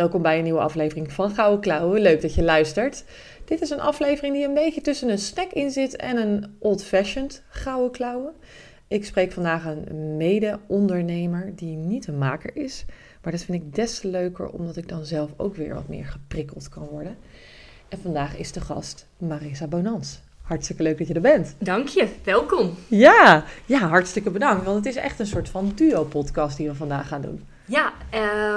Welkom bij een nieuwe aflevering van Gouden Klauwen. Leuk dat je luistert. Dit is een aflevering die een beetje tussen een snack in zit en een old-fashioned Gouden Klauwen. Ik spreek vandaag een mede-ondernemer die niet een maker is. Maar dat vind ik des te leuker omdat ik dan zelf ook weer wat meer geprikkeld kan worden. En vandaag is de gast Marisa Bonans. Hartstikke leuk dat je er bent. Dank je, welkom. Ja, ja, hartstikke bedankt. Want het is echt een soort van duo-podcast die we vandaag gaan doen. Ja,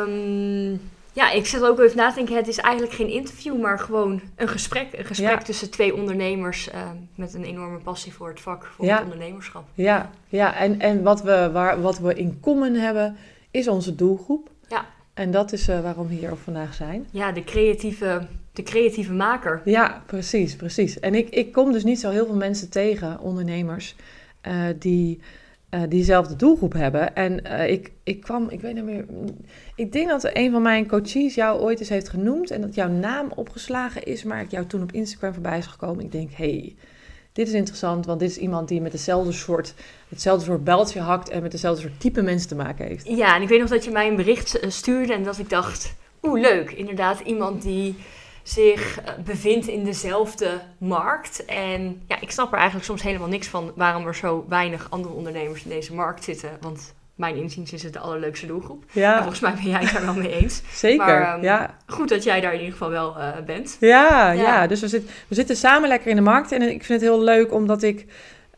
um, ja, ik zit ook even na te denken. Het is eigenlijk geen interview, maar gewoon een gesprek. Een gesprek tussen twee ondernemers uh, met een enorme passie voor het vak, voor het ondernemerschap. Ja, ja. en, en wat, we, waar, wat we in common hebben, is onze doelgroep. Ja. En dat is uh, waarom we hier ook vandaag zijn. Ja, de creatieve, de creatieve maker. Ja, precies, precies. En ik, ik kom dus niet zo heel veel mensen tegen, ondernemers, uh, die uh, diezelfde doelgroep hebben. En uh, ik, ik kwam, ik weet niet meer, ik denk dat een van mijn coaches jou ooit eens heeft genoemd en dat jouw naam opgeslagen is, maar ik jou toen op Instagram voorbij is gekomen. Ik denk, hey, dit is interessant, want dit is iemand die met dezelfde soort, hetzelfde soort beltje hakt en met dezelfde soort type mensen te maken heeft. Ja, en ik weet nog dat je mij een bericht eh, stuurde en dat ik dacht, oeh, leuk, inderdaad, iemand die zich eh, bevindt in dezelfde markt. En ja, ik snap er eigenlijk soms helemaal niks van waarom er zo weinig andere ondernemers in deze markt zitten. Want mijn inziens is het de allerleukste doelgroep. Ja. En volgens mij ben jij daar wel mee eens. Zeker, maar, um, ja. Goed dat jij daar in ieder geval wel uh, bent. Ja, ja. ja. dus we, zit, we zitten samen lekker in de markt. En ik vind het heel leuk omdat ik...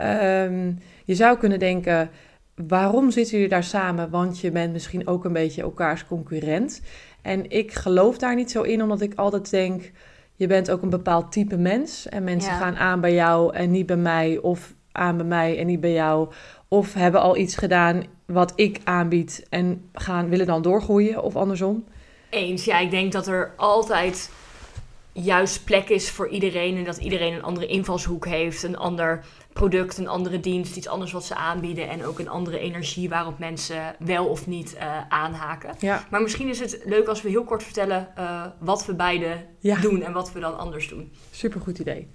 Um, je zou kunnen denken, waarom zitten jullie daar samen? Want je bent misschien ook een beetje elkaars concurrent. En ik geloof daar niet zo in, omdat ik altijd denk: je bent ook een bepaald type mens. En mensen gaan aan bij jou en niet bij mij, of aan bij mij en niet bij jou. Of hebben al iets gedaan wat ik aanbied en gaan, willen dan doorgroeien, of andersom. Eens, ja, ik denk dat er altijd juist plek is voor iedereen en dat iedereen een andere invalshoek heeft, een ander product, een andere dienst, iets anders wat ze aanbieden en ook een andere energie waarop mensen wel of niet uh, aanhaken. Ja. Maar misschien is het leuk als we heel kort vertellen uh, wat we beide ja. doen en wat we dan anders doen. Supergoed idee.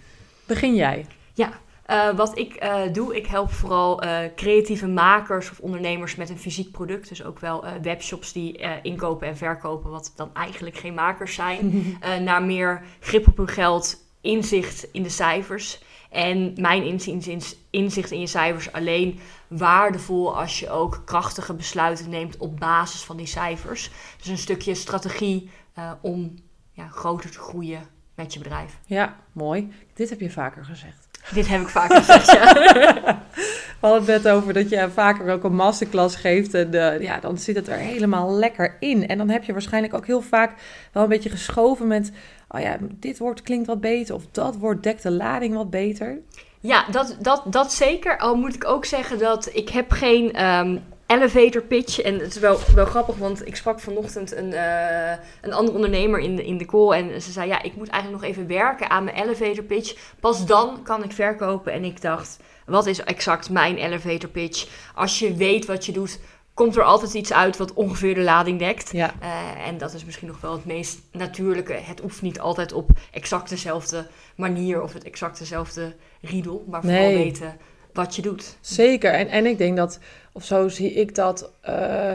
Begin jij. Ja, uh, wat ik doe, ik help vooral creatieve makers of ondernemers met een fysiek product. Dus ook wel webshops die inkopen en verkopen, wat dan eigenlijk geen makers zijn, naar meer grip op hun geld, inzicht in de cijfers en mijn inziens is inzicht in je cijfers alleen waardevol als je ook krachtige besluiten neemt op basis van die cijfers. Dus een stukje strategie uh, om ja, groter te groeien met je bedrijf. Ja, mooi. Dit heb je vaker gezegd. Dit heb ik vaker gezegd, ja. Hadden het net over dat je vaker ook een masterclass geeft. En uh, ja, dan zit het er helemaal lekker in. En dan heb je waarschijnlijk ook heel vaak wel een beetje geschoven met oh ja, dit woord klinkt wat beter of dat woord dekt de lading wat beter? Ja, dat, dat, dat zeker. Al moet ik ook zeggen dat ik heb geen um, elevator pitch. En het is wel, wel grappig, want ik sprak vanochtend een, uh, een andere ondernemer in de, in de call. En ze zei, ja, ik moet eigenlijk nog even werken aan mijn elevator pitch. Pas dan kan ik verkopen. En ik dacht, wat is exact mijn elevator pitch? Als je weet wat je doet, komt er altijd iets uit wat ongeveer de lading dekt. Ja. Uh, en dat is misschien nog wel het meest natuurlijke. Het hoeft niet altijd op exact dezelfde manier of het exact dezelfde riedel, maar vooral nee. weten wat je doet. Zeker. En, en ik denk dat, of zo zie ik dat, uh,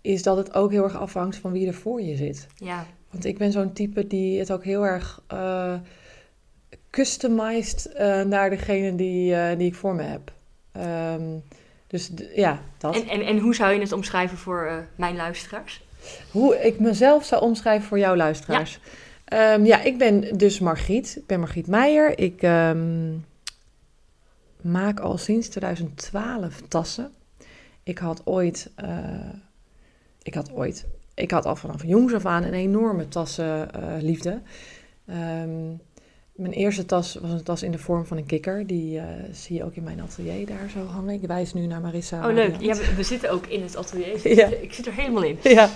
is dat het ook heel erg afhangt van wie er voor je zit. Ja. Want ik ben zo'n type die het ook heel erg uh, customized naar degene die, die ik voor me heb. Um, dus ja, dat. En, en, en hoe zou je het omschrijven voor uh, mijn luisteraars? Hoe ik mezelf zou omschrijven voor jouw luisteraars? Ja, um, ja ik ben dus Margriet. Ik ben Margriet Meijer. Ik um, maak al sinds 2012 tassen. Ik had ooit... Ik had ooit... Ik had al vanaf jongs af aan een enorme tassenliefde. Um, mijn eerste tas was een tas in de vorm van een kikker. Die uh, zie je ook in mijn atelier daar zo hangen. Ik wijs nu naar Marissa. Oh, leuk. Ja, we, we, zitten ook in het atelier. ja. Ik zit er helemaal in. Ja.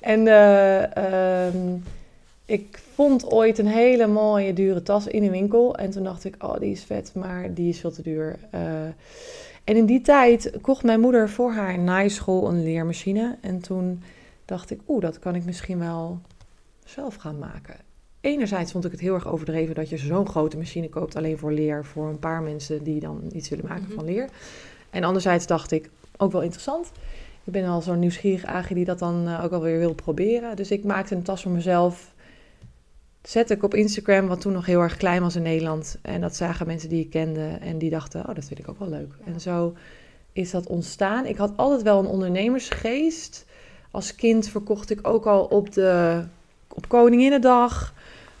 En eh, ehm, ik vond ooit een hele mooie dure tas in een winkel. En toen dacht ik, oh, die is vet, maar die is veel te duur. Uh, en in die tijd kocht mijn moeder voor haar naaischool een leermachine. En toen dacht ik, oeh, dat kan ik misschien wel zelf gaan maken. Enerzijds vond ik het heel erg overdreven dat je zo'n grote machine koopt alleen voor leer, voor een paar mensen die dan iets willen maken mhm. van leer. En anderzijds dacht ik, ook wel interessant. Ik ben al zo'n nieuwsgierig aagje die dat dan uh, ook alweer wil proberen. Dus ik maakte een tas voor mezelf. Zette ik op Instagram, wat toen nog heel erg klein was in Nederland. En dat zagen mensen die ik kende en die dachten, oh, dat vind ik ook wel leuk. En zo is dat ontstaan. Ik had altijd wel een ondernemersgeest. Als kind verkocht ik ook al op, de, op Koninginnedag.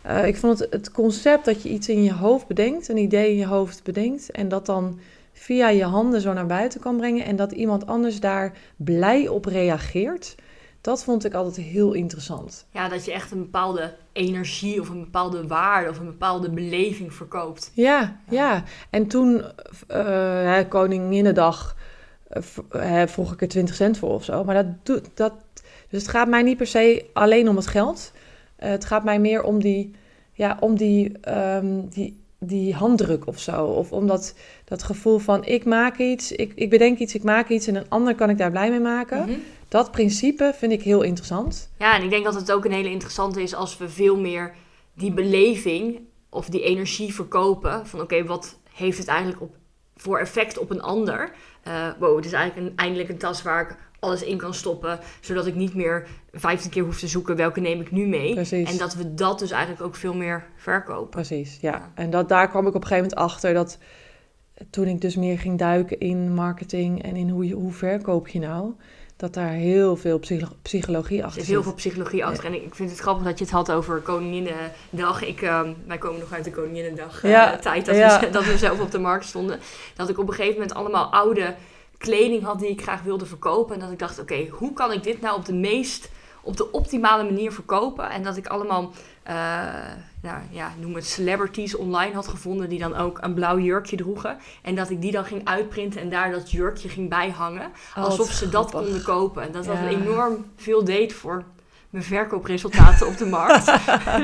Uh, ik vond het, het concept dat je iets in je hoofd bedenkt, een idee in je hoofd bedenkt. En dat dan via je handen zo naar buiten kan brengen. En dat iemand anders daar blij op reageert. Dat vond ik altijd heel interessant. Ja, dat je echt een bepaalde energie of een bepaalde waarde of een bepaalde beleving verkoopt. Ja, ja. En toen, uh, Koninginnedag, uh, vroeg ik er 20 cent voor of zo. Maar dat doet dat. Dus het gaat mij niet per se alleen om het geld. Uh, het gaat mij meer om die, ja, om die, um, die, die handdruk of zo. Of om dat, dat gevoel van ik maak iets, ik, ik bedenk iets, ik maak iets en een ander kan ik daar blij mee maken. Mhm. Dat principe vind ik heel interessant. Ja, en ik denk dat het ook een hele interessante is als we veel meer die beleving of die energie verkopen. Van oké, wat heeft het eigenlijk op, voor effect op een ander? Uh, wow, het is eigenlijk een, eindelijk een tas waar ik alles in kan stoppen. Zodat ik niet meer 15 keer hoef te zoeken welke neem ik nu mee. Precies. En dat we dat dus eigenlijk ook veel meer verkopen. Precies, ja. En dat, daar kwam ik op een gegeven moment achter dat toen ik dus meer ging duiken in marketing en in hoe, je, hoe verkoop je nou, dat daar heel veel psychologie achter zit. Er is heel veel psychologie achter. En ik vind het grappig dat je het had over Koninginnedag. Ik, uh, wij komen nog uit de Koninginnedag uh, ja. tijd, dat, we, dat we zelf op de markt stonden. Dat ik op een gegeven moment allemaal oude kleding had die ik graag wilde verkopen. En dat ik dacht, oké, hoe kan ik dit nou op de meest, op de optimale manier verkopen? En dat ik allemaal, uh, nou ja, noem het celebrities online had gevonden die dan ook een blauw jurkje droegen. En dat ik die dan ging uitprinten en daar dat jurkje ging bijhangen. Oh, alsof ze dat konden kopen. En dat ja. dat enorm veel deed voor mijn verkoopresultaten op de markt.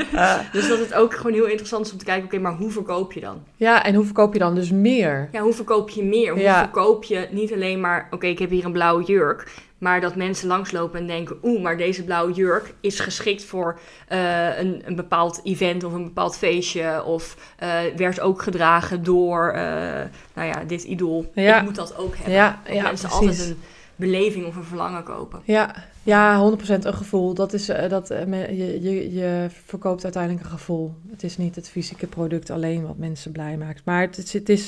dus dat het ook gewoon heel interessant is om te kijken, oké, maar hoe verkoop je dan? Ja, en hoe verkoop je dan dus meer? Ja, hoe verkoop je meer? Hoe verkoop je niet alleen maar, oké, ik heb hier een blauwe jurk, maar dat mensen langslopen en denken, oeh, maar deze blauwe jurk is geschikt voor uh, een, een bepaald event of een bepaald feestje. Of uh, werd ook gedragen door, uh, nou ja, dit idool. Ja. Ik moet dat ook hebben. Ja, ja mensen precies. altijd een beleving of een verlangen kopen. Ja, ja 100% een gevoel. Dat is, dat, je, je, je verkoopt uiteindelijk een gevoel. Het is niet het fysieke product alleen wat mensen blij maakt. Maar het, is, het is,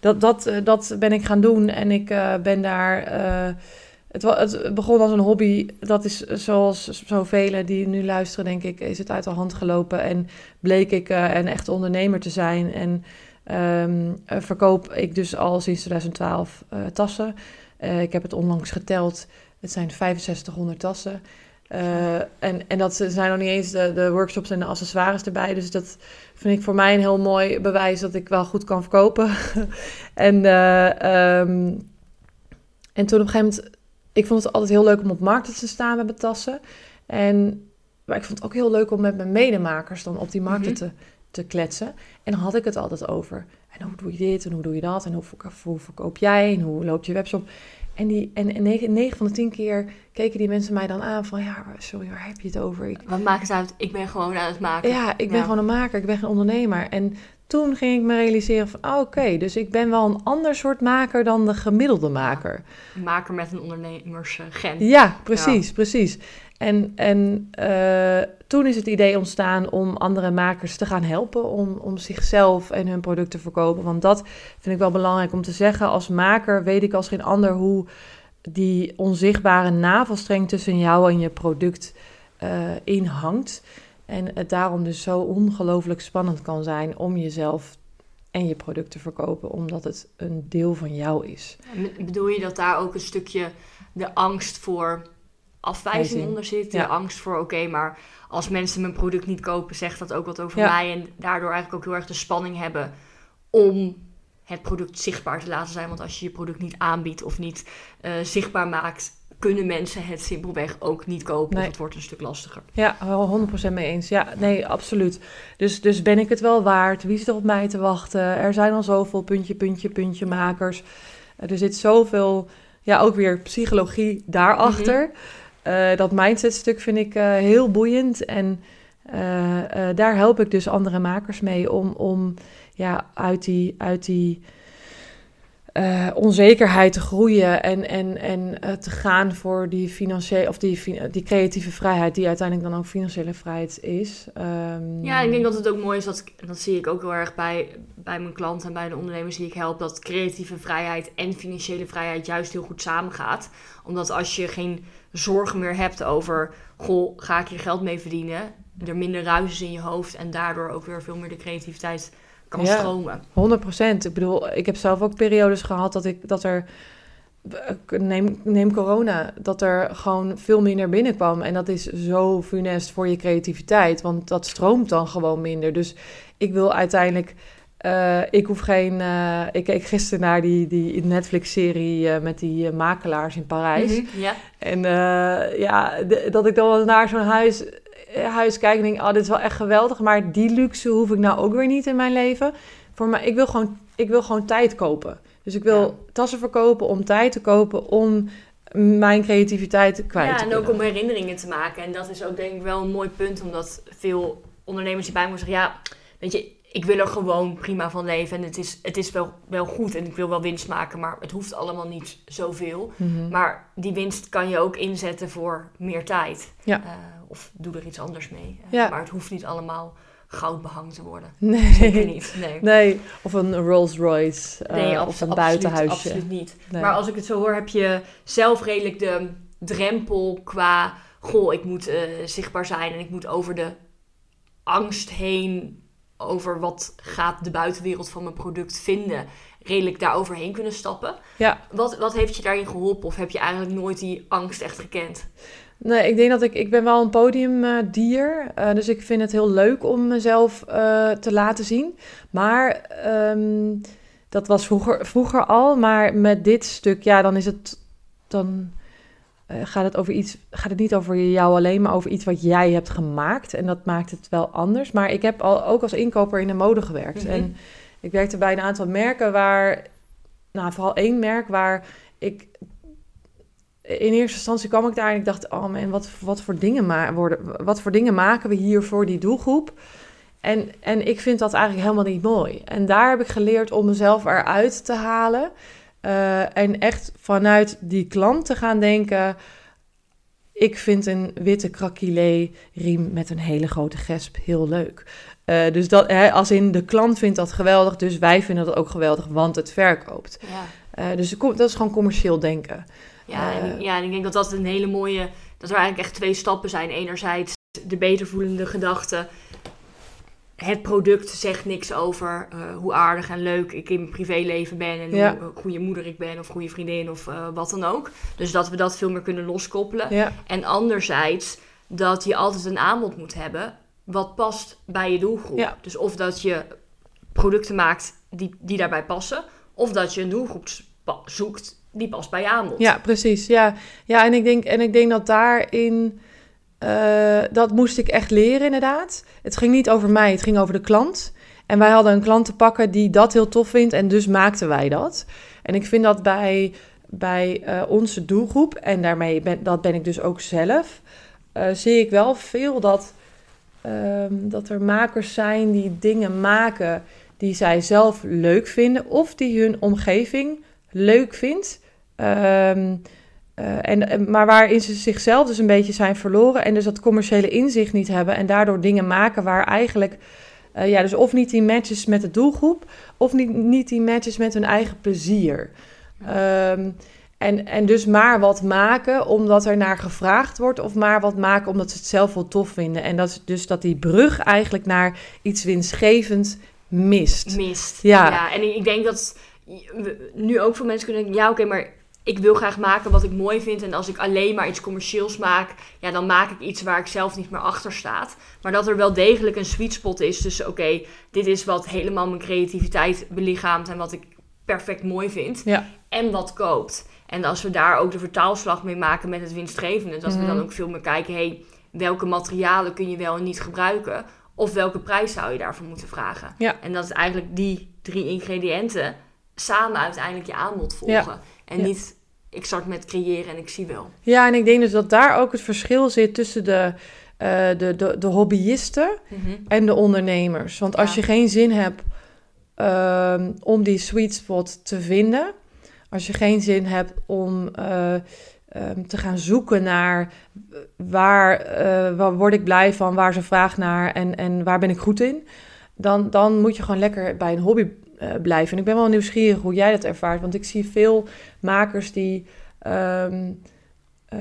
dat, dat, dat ben ik gaan doen en ik ben daar... Het, het, begon als een hobby. Dat is zoals zoveel die nu luisteren, denk ik, is het uit de hand gelopen. En bleek ik een echte ondernemer te zijn. En um, verkoop ik dus al sinds 2012 tassen. Uh, ik heb het onlangs geteld. Het zijn 6500 tassen. Uh, en, en dat zijn nog niet eens de, de workshops en de accessoires erbij. Dus dat vind ik voor mij een heel mooi bewijs dat ik wel goed kan verkopen. en, uh, um, en toen op een gegeven moment... Ik vond het altijd heel leuk om op markten te staan met mijn tassen. En, maar ik vond het ook heel leuk om met mijn medemakers dan op die markten mhm. te, te kletsen. En dan had ik het altijd over. En hoe doe je dit en hoe doe je dat? En hoe, hoe verkoop jij en hoe loopt je webshop? En, die, en 9, van de 10 keer keken die mensen mij dan aan van... Ja, sorry, waar heb je het over? Ik, Wat maakt het uit? Ik ben gewoon aan het maken. Ja, ik ben gewoon een maker. Ik ben geen ondernemer. En toen ging ik me realiseren van... Oh, oké, dus ik ben wel een ander soort maker dan de gemiddelde maker. Maker met een ondernemersgen. Ja, precies, precies. En, en uh, toen is het idee ontstaan om andere makers te gaan helpen om, om zichzelf en hun product te verkopen. Want dat vind ik wel belangrijk om te zeggen. Als maker weet ik als geen ander hoe die onzichtbare navelstreng tussen jou en je product uh, inhangt. En het daarom dus zo ongelooflijk spannend kan zijn om jezelf en je product te verkopen, omdat het een deel van jou is. Bedoel je dat daar ook een stukje de angst voor afwijzing onder zit. De angst voor, oké, maar als mensen mijn product niet kopen, zegt dat ook wat over mij. En daardoor eigenlijk ook heel erg de spanning hebben om het product zichtbaar te laten zijn. Want als je je product niet aanbiedt of niet uh, zichtbaar maakt, kunnen mensen het simpelweg ook niet kopen. Nee. Of het wordt een stuk lastiger. Ja, wel 100% mee eens. Ja, nee, absoluut. Dus, dus ben ik het wel waard? Wie zit er op mij te wachten? Er zijn al zoveel puntje, puntje, puntje makers. Eh, Er zit zoveel, ja, ook weer psychologie daarachter. Eh, dat mindsetstuk vind ik eh, heel boeiend. En daar help ik dus andere makers mee om, om ja, uit die, uit die eh, onzekerheid te groeien en, en, en eh, te gaan voor die financiële of die, die creatieve vrijheid, die uiteindelijk dan ook financiële vrijheid is. Ehm, Ja, ik denk dat het ook mooi is, dat, dat zie ik ook heel erg bij, bij mijn klanten en bij de ondernemers die ik help, dat creatieve vrijheid en financiële vrijheid juist heel goed samengaat. Omdat als je geen zorgen meer hebt over, goh, ga ik hier geld mee verdienen, er minder ruis is in je hoofd en daardoor ook weer veel meer de creativiteit kan Ja. stromen. 100 procent. Ik bedoel, ik heb zelf ook periodes gehad dat ik dat er. Neem, neem corona, dat er gewoon veel minder binnenkwam. En dat is zo funest voor je creativiteit, want dat stroomt dan gewoon minder. Dus ik wil uiteindelijk. eh, ik hoef geen. eh, ik keek gisteren naar die, die Netflix-serie eh, met die eh, makelaars in Parijs. Mhm, En eh, ja, de- dat ik dan naar zo'n huis, eh, huis kijk en denk, oh, dit is wel echt geweldig. Maar die luxe hoef ik nou ook weer niet in mijn leven. Voor mij, ik wil gewoon, ik wil gewoon tijd kopen. Dus ik wil Ja. tassen verkopen om tijd te kopen om mijn creativiteit kwijt ja te en kunnen. ook om herinneringen te maken. En dat is ook denk ik wel een mooi punt, omdat veel ondernemers die bij me zeggen, ja, weet je, ik wil er gewoon prima van leven en het is, het is wel, wel goed en ik wil wel winst maken, maar het hoeft allemaal niet zoveel. Mhm. Maar die winst kan je ook inzetten voor meer tijd. Ja. Eh, of doe er iets anders mee. Eh, Ja. Maar het hoeft niet allemaal goud behang te worden. Nee. Zeker niet. Nee. Nee, of een Rolls Royce eh, Nee, of een buitenhuisje. Absoluut niet. Nee. Maar als ik het zo hoor, heb je zelf redelijk de drempel qua... Goh, ik moet zichtbaar zijn en ik moet over de angst heen... over wat gaat de buitenwereld van mijn product vinden... redelijk daar overheen kunnen stappen. Ja. Wat, wat heeft je daarin geholpen? Of heb je eigenlijk nooit die angst echt gekend? Nee, ik denk dat ik... Ik ben wel een podiumdier. eh, dus ik vind het heel leuk om mezelf eh, te laten zien. Maar ehm, dat was vroeger, vroeger al. Maar met dit stuk, ja, dan is het... Dan eh, gaat het over iets... Gaat het niet over jou alleen, maar over iets wat jij hebt gemaakt. En dat maakt het wel anders. Maar ik heb al, ook als inkoper in de mode gewerkt. Mhm. En ik werkte bij een aantal merken waar... Nou, vooral één merk waar ik in eerste instantie kwam ik daar en ik dacht, oh man, wat, wat, voor dingen worden, wat voor dingen maken we hier voor die doelgroep? En, en ik vind dat eigenlijk helemaal niet mooi. En daar heb ik geleerd om mezelf eruit te halen. Eh, en echt vanuit die klant te gaan denken... Ik vind een witte krakilé riem met een hele grote gesp heel leuk. Eh, dus dat, hè, als in de klant vindt dat geweldig, dus wij vinden dat ook geweldig, want het verkoopt. Ja. Eh, dus dat is gewoon commercieel denken. Ja, en, ja, en ik denk dat dat een hele mooie... Dat er eigenlijk echt twee stappen zijn. Enerzijds de beter voelende gedachte. Het product zegt niks over eh, hoe aardig en leuk ik in mijn privéleven ben. En Ja. hoe goede moeder ik ben of goede vriendin of eh, wat dan ook. Dus dat we dat veel meer kunnen loskoppelen. Ja, En anderzijds dat je altijd een aanbod moet hebben wat past bij je doelgroep. Ja. Dus of dat je producten maakt die, die daarbij passen. Of dat je een doelgroep zoekt die past bij je aanbod. Ja, precies. Ja, ja en, ik denk, en ik denk dat daarin. Eh, dat moest ik echt leren, inderdaad. Het ging niet over mij, het ging over de klant. En wij hadden een klant te pakken die dat heel tof vindt en dus maakten wij dat. En ik vind dat bij, bij eh, onze doelgroep, en daarmee ben, dat ben ik dus ook zelf, eh, zie ik wel veel dat, ehm, dat er makers zijn die dingen maken die zij zelf leuk vinden of die hun omgeving leuk vindt. Ehm, eh, en, maar waarin ze zichzelf dus een beetje zijn verloren en dus dat commerciële inzicht niet hebben en daardoor dingen maken waar eigenlijk, eh, ja, dus of niet die matches met de doelgroep of niet, niet die matches met hun eigen plezier. Ehm, en, en dus maar wat maken omdat er naar gevraagd wordt, of maar wat maken omdat ze het zelf wel tof vinden. En dat is dus dat die brug eigenlijk naar iets winstgevend mist. mist. Ja. en ik denk dat nu ook veel mensen kunnen denken... ja, oké, maar ik wil graag maken wat ik mooi vind... en als ik alleen maar iets commercieels maak... ja, dan maak ik iets waar ik zelf niet meer achter staat. Maar dat er wel degelijk een sweet spot is tussen... oké, dit is wat helemaal mijn creativiteit belichaamt... en wat ik perfect mooi vind... Ja. en wat koopt. En als we daar ook de vertaalslag mee maken met het winstgevende, dat we dan Mhm. ook veel meer kijken, hey, welke materialen kun je wel en niet gebruiken? Of welke prijs zou je daarvoor moeten vragen? Ja. En dat is eigenlijk die drie ingrediënten samen uiteindelijk je aanbod volgen. En Ja. niet, ik start met creëren en ik zie wel. Ja, en ik denk dus dat daar ook het verschil zit tussen de, eh, de, de, de hobbyisten en de ondernemers. Want als Ja. je geen zin hebt ehm, om die sweet spot te vinden, als je geen zin hebt om eh, ehm, te gaan zoeken naar waar, eh, waar word ik blij van, waar is een vraag naar en, en waar ben ik goed in, dan, dan moet je gewoon lekker bij een hobby eh, blijven. En ik ben wel nieuwsgierig hoe jij dat ervaart, want ik zie veel makers die. ehm, eh,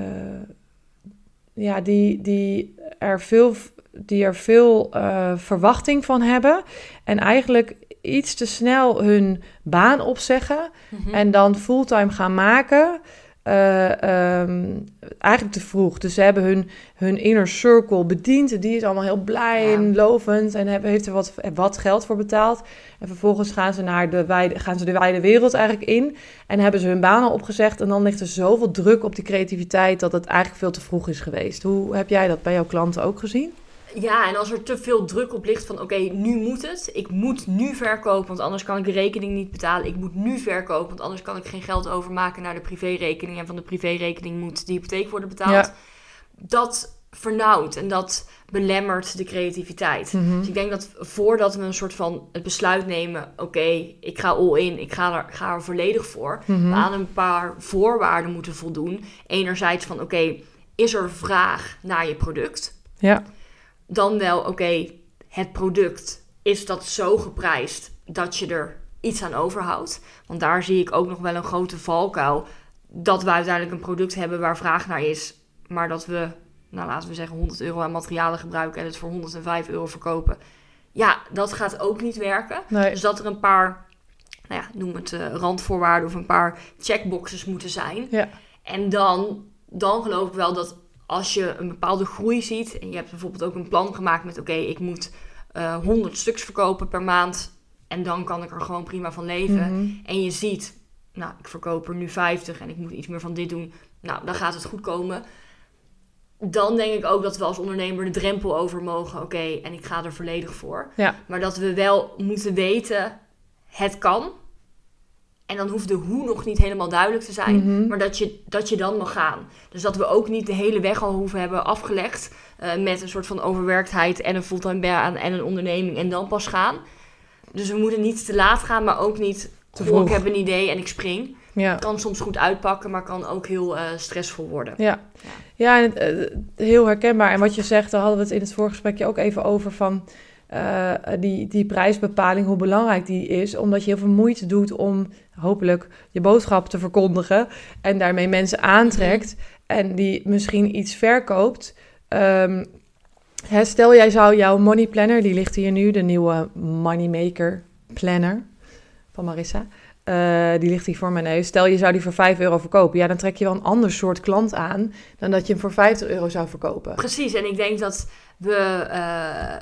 ja, die, die er veel, die er veel eh, verwachting van hebben. En eigenlijk iets te snel hun baan opzeggen. Mhm. En dan fulltime gaan maken. Eh, ehm, eigenlijk te vroeg. Dus ze hebben hun, hun inner circle bediend. Die is allemaal heel blij Ja. en lovend. En hebben, heeft er wat, wat geld voor betaald. En vervolgens gaan ze, naar de wijde, gaan ze de wijde wereld eigenlijk in. En hebben ze hun banen opgezegd. En dan ligt er zoveel druk op die creativiteit. dat het eigenlijk veel te vroeg is geweest. Hoe heb jij dat bij jouw klanten ook gezien? Ja, en als er te veel druk op ligt van oké, nu moet het. Ik moet nu verkopen, want anders kan ik de rekening niet betalen. Ik moet nu verkopen, want anders kan ik geen geld overmaken naar de privérekening. En van de privérekening moet de hypotheek worden betaald. Ja. Dat vernauwt en dat belemmert de creativiteit. Mhm. Dus ik denk dat voordat we een soort van het besluit nemen... oké, ik ga all in, ik ga er, ga er volledig voor... Mhm. we aan een paar voorwaarden moeten voldoen. Enerzijds van oké, is er vraag naar je product? Ja, Dan wel oké, het product, is dat zo geprijsd dat je er iets aan overhoudt? Want daar zie ik ook nog wel een grote valkuil. Dat we uiteindelijk een product hebben waar vraag naar is... maar dat we, nou laten we zeggen, 100 euro aan materialen gebruiken... en het voor 105 euro verkopen. Ja, dat gaat ook niet werken. nee. Dus dat er een paar, nou ja, noem het eh, randvoorwaarden of een paar checkboxes moeten zijn. Ja. En dan, dan geloof ik wel dat als je een bepaalde groei ziet en je hebt bijvoorbeeld ook een plan gemaakt met oké, ik moet eh 100 stuks verkopen per maand en dan kan ik er gewoon prima van leven. Mhm. En je ziet, nou, ik verkoop er nu 50 en ik moet iets meer van dit doen. Nou, dan gaat het goed komen. Dan denk ik ook dat we als ondernemer de drempel over mogen. Oké, en ik ga er volledig voor. Ja. Maar dat we wel moeten weten, het kan. En dan hoeft de hoe nog niet helemaal duidelijk te zijn. Mhm. Maar dat je, dat je dan mag gaan. Dus dat we ook niet de hele weg al hoeven hebben afgelegd. eh, met een soort van overwerktheid en een fulltime baan en een onderneming. En dan pas gaan. Dus we moeten niet te laat gaan, maar ook niet... Te "Goh, ik vroeg. heb een idee en ik spring. Ja. Kan soms goed uitpakken, maar kan ook heel eh, stressvol worden. Ja, ja en, eh, heel herkenbaar. En wat je zegt, daar hadden we het in het voorgesprekje ook even over van eh, die, die prijsbepaling, hoe belangrijk die is. Omdat je heel veel moeite doet om hopelijk je boodschap te verkondigen en daarmee mensen aantrekt en die misschien iets verkoopt. Ehm, hè, stel jij zou jouw money planner, die ligt hier nu, de nieuwe Moneymaker Planner van Marissa. Eh, die ligt hier voor mijn neus. Stel je zou die voor 5 euro verkopen. Ja, dan trek je wel een ander soort klant aan dan dat je hem voor 50 euro zou verkopen. Precies, en ik denk dat we eh,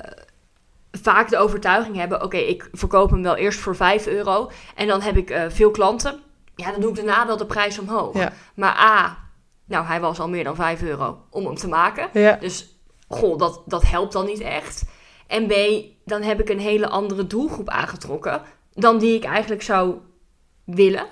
vaak de overtuiging hebben... oké, ik verkoop hem wel eerst voor 5 euro... en dan heb ik eh, veel klanten. Ja, dan doe ik daarna wel de prijs omhoog. Ja. Maar A, nou, hij was al meer dan 5 euro om hem te maken. Ja, Dus, goh, dat, dat helpt dan niet echt. En B, dan heb ik een hele andere doelgroep aangetrokken... dan die ik eigenlijk zou willen.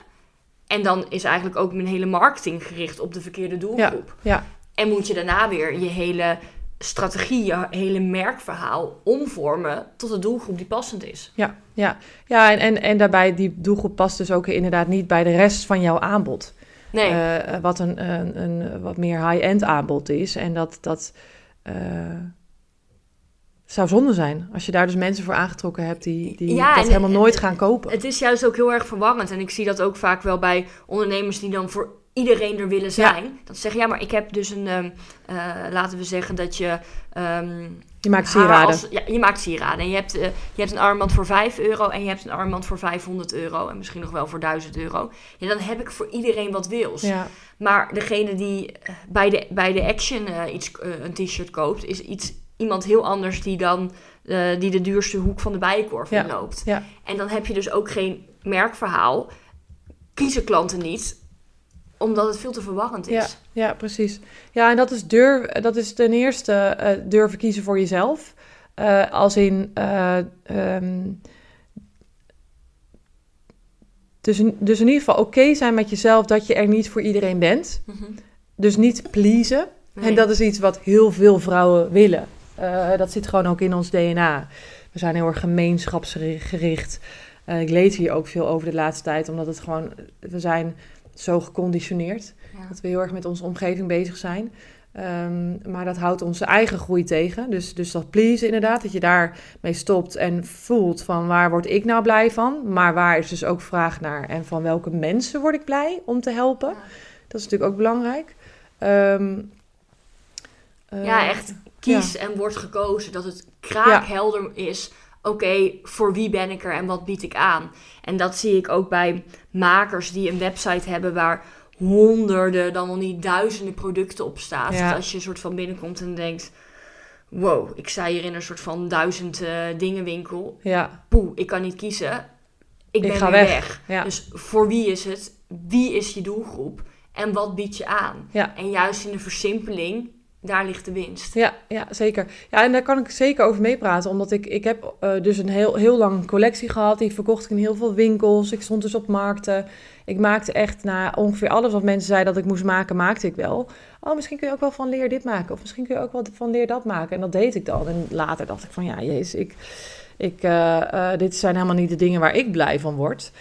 En dan is eigenlijk ook mijn hele marketing gericht op de verkeerde doelgroep. ja, En moet je daarna weer je hele strategie, je hele merkverhaal omvormen tot een doelgroep die passend is. ja, ja. ja en, en, en daarbij, die doelgroep past dus ook inderdaad niet bij de rest van jouw aanbod. Nee, Eh, wat een, een, een wat meer high-end aanbod is. En dat, dat eh, zou zonde zijn als je daar dus mensen voor aangetrokken hebt die, die Ja, dat en- helemaal en- nooit gaan kopen. het is juist ook heel erg verwarrend. En ik zie dat ook vaak wel bij ondernemers die dan voor iedereen er willen zijn. Dat ze zeggen, ja, maar ik heb dus een, ehm, eh, laten we zeggen dat je... ehm, je maakt sieraden. als- ja, je maakt sieraden. En je hebt, eh, je hebt een armband voor 5 euro en je hebt een armband voor 500 euro. En misschien nog wel voor 1000 euro. Ja, dan heb ik voor iedereen wat wils. Ja, Maar degene die eh, bij de, bij de Action iets, een t-shirt koopt, is iets, iemand heel anders die dan die de duurste hoek van de bijenkorf Ja, ja. En dan heb je dus ook geen merkverhaal. Kiezen klanten niet omdat het veel te verwarrend is. Ja, ja, precies. Ja, en dat is, durf, dat is ten eerste eh, durven kiezen voor jezelf. Eh, als in. eh, ehm, dus, in- dus in ieder geval oké zijn met jezelf dat je er niet voor iedereen bent. Mhm. Dus niet pleasen. Nee. En dat is iets wat heel veel vrouwen willen. Dat zit gewoon ook in ons DNA. We zijn heel erg gemeenschapsgericht. Ik lees hier ook veel over de laatste tijd, omdat het gewoon, we zijn zo geconditioneerd Ja. dat we heel erg met onze omgeving bezig zijn. Ehm, maar dat houdt onze eigen groei tegen. Dus, dus dat please inderdaad, dat je daarmee stopt en voelt van waar word ik nou blij van. Maar waar is dus ook vraag naar en van welke mensen word ik blij om te helpen. Ja. Dat is natuurlijk ook belangrijk. Ehm, eh, Ja, echt kies en wordt gekozen. Dat het kraakhelder is. Oké, voor wie ben ik er en wat bied ik aan? En dat zie ik ook bij makers die een website hebben waar honderden, dan wel niet duizenden producten op. Ja. Dat als je een soort van binnenkomt en denkt: wow, ik sta hier in een soort van duizend eh, dingenwinkel. Ja, Poeh, ik kan niet kiezen. Ik ben Ik ga weg. ja. Dus voor wie is het? Wie is je doelgroep? En wat bied je aan? Ja. En juist in de versimpeling, daar ligt de winst. Ja, ja, zeker. Ja, en daar kan ik zeker over meepraten. Omdat ik, ik heb eh, dus een heel, heel lang collectie gehad. Die verkocht ik in heel veel winkels. Ik stond dus op markten. Ik maakte echt na ongeveer alles wat mensen zeiden dat ik moest maken, maakte ik wel. Oh, misschien kun je ook wel van leer dit maken. Of misschien kun je ook wel van leer dat maken. En dat deed ik dan. En later dacht ik van, ja, jezus, ik, ik, eh, eh, dit zijn helemaal niet de dingen waar ik blij van word.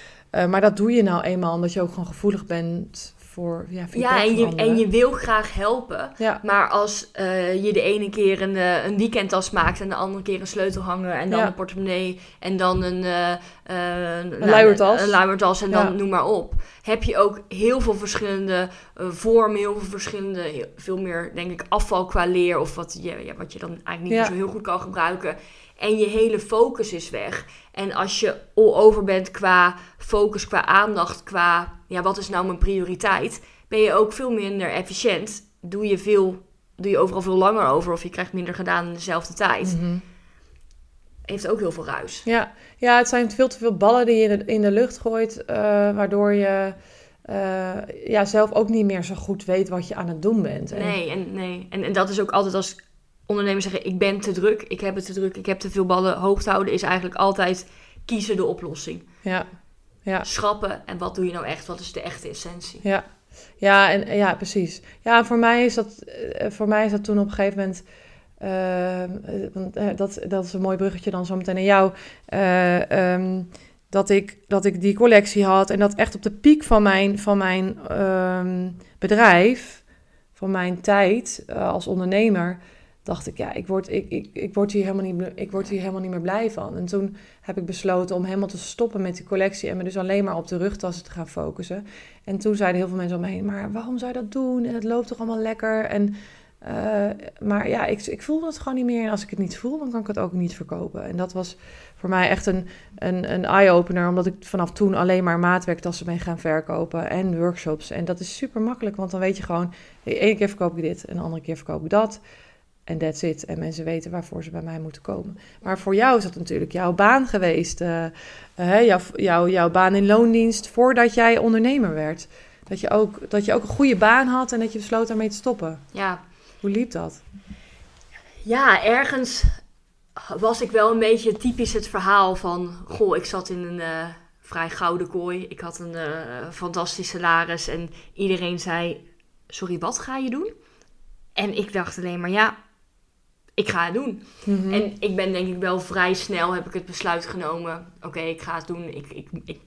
Maar dat doe je nou eenmaal omdat je ook gewoon gevoelig bent voor ja, en je, anderen. en je wil graag helpen. Ja, Maar als eh, je de ene keer een, eh, een weekendtas maakt en de andere keer een sleutelhanger en dan Ja. een portemonnee en dan een, eh eh, nou, luiertas. Een, luiertas en dan noem maar op. Heb je ook heel veel verschillende vormen, heel veel verschillende, heel- veel meer denk ik afval qua leer of wat je, ja, wat je dan eigenlijk niet zo heel goed kan gebruiken. En je hele focus is weg. En als je all over bent qua focus, qua aandacht, qua ja, wat is nou mijn prioriteit, ben je ook veel minder efficiënt. Doe je, veel, doe je overal veel langer over of je krijgt minder gedaan in dezelfde tijd. Mhm. Heeft ook heel veel ruis. Ja, ja, het zijn veel te veel ballen die je in de, in de lucht gooit, eh, waardoor je eh, ja, zelf ook niet meer zo goed weet wat je aan het doen bent. En- Nee, en, nee. En, en dat is ook altijd als ondernemers zeggen: ik ben te druk, ik heb het te druk, ik heb te veel ballen hoog te houden, is eigenlijk altijd kiezen de oplossing. Ja, ja, Schrappen en wat doe je nou echt? Wat is de echte essentie? ja. Ja, en, ja, precies. Ja, voor mij is dat, eh, voor mij is dat toen op een gegeven moment... eh, eh, eh, dat, dat is een mooi bruggetje dan zo meteen naar jou. eh, ehm, dat, ik, dat ik die collectie had en dat echt op de piek van mijn, van mijn ehm, bedrijf, van mijn tijd eh, als ondernemer, dacht ik, ja, ik word, ik, ik, ik, word hier helemaal niet, ik word hier helemaal niet meer blij van. En toen heb ik besloten om helemaal te stoppen met die collectie en me dus alleen maar op de rugtassen te gaan focussen. En toen zeiden heel veel mensen om me heen, maar waarom zou je dat doen? En het loopt toch allemaal lekker? En, eh, maar ja, ik, ik voelde het gewoon niet meer. En als ik het niet voel, dan kan ik het ook niet verkopen. En dat was voor mij echt een, een, een eye-opener, omdat ik vanaf toen alleen maar maatwerktassen ben gaan verkopen en workshops. En dat is super makkelijk, want dan weet je gewoon, ene keer verkoop ik dit en de andere keer verkoop ik dat. En that's it. En mensen weten waarvoor ze bij mij moeten komen. Maar voor jou is dat natuurlijk jouw baan geweest. eh, eh, jouw, jouw, jouw baan in loondienst voordat jij ondernemer werd. Dat je, ook, dat je ook een goede baan had en dat je besloot daarmee te stoppen. Ja, Hoe liep dat? ja ergens was ik wel een beetje typisch het verhaal van... Goh, ik zat in een eh, vrij gouden kooi. Ik had een fantastisch salaris en iedereen zei... Sorry, wat ga je doen? En ik dacht alleen maar, ja, ik ga het doen. Mhm. En ik ben denk ik wel vrij snel heb ik het besluit genomen. Oké, ik ga het doen. Ik, ik, ik,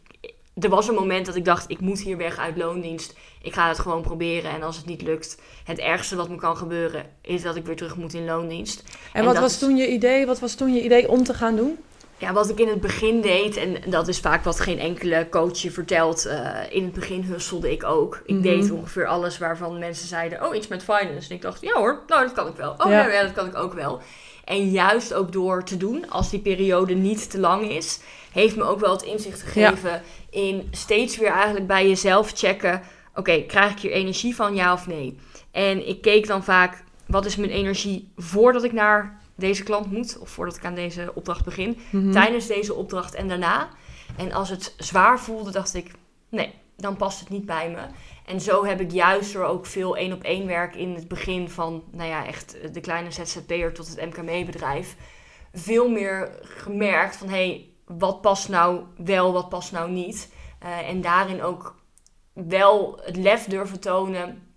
er was een moment dat ik dacht, ik moet hier weg uit loondienst. Ik ga het gewoon proberen. En als het niet lukt, het ergste wat me kan gebeuren... is dat ik weer terug moet in loondienst. en en wat was toen je idee? Wat was toen je idee om te gaan doen? Ja, wat ik in het begin deed, en dat is vaak wat geen enkele coach je vertelt. eh, in het begin hustelde ik ook. Ik Mhm. deed ongeveer alles waarvan mensen zeiden: Oh, iets met finance. En ik dacht: Ja hoor, nou dat kan ik wel. Oh Ja. ja, ja dat kan ik ook wel. En juist ook door te doen, als die periode niet te lang is, heeft me ook wel het inzicht gegeven in steeds weer eigenlijk bij jezelf checken: Oké, krijg ik hier energie van, ja of nee? En ik keek dan vaak: wat is mijn energie voordat ik naar deze klant moet, of voordat ik aan deze opdracht begin? Mhm. tijdens deze opdracht en daarna. En als het zwaar voelde, dacht ik, nee, dan past het niet bij me. En zo heb ik juist door ook veel één op één werk in het begin van, nou ja, echt de kleine ZZP'er tot het MKB-bedrijf, veel meer gemerkt van, hé, hey, wat past nou wel, wat past nou niet. Eh, en daarin ook wel het lef durven tonen,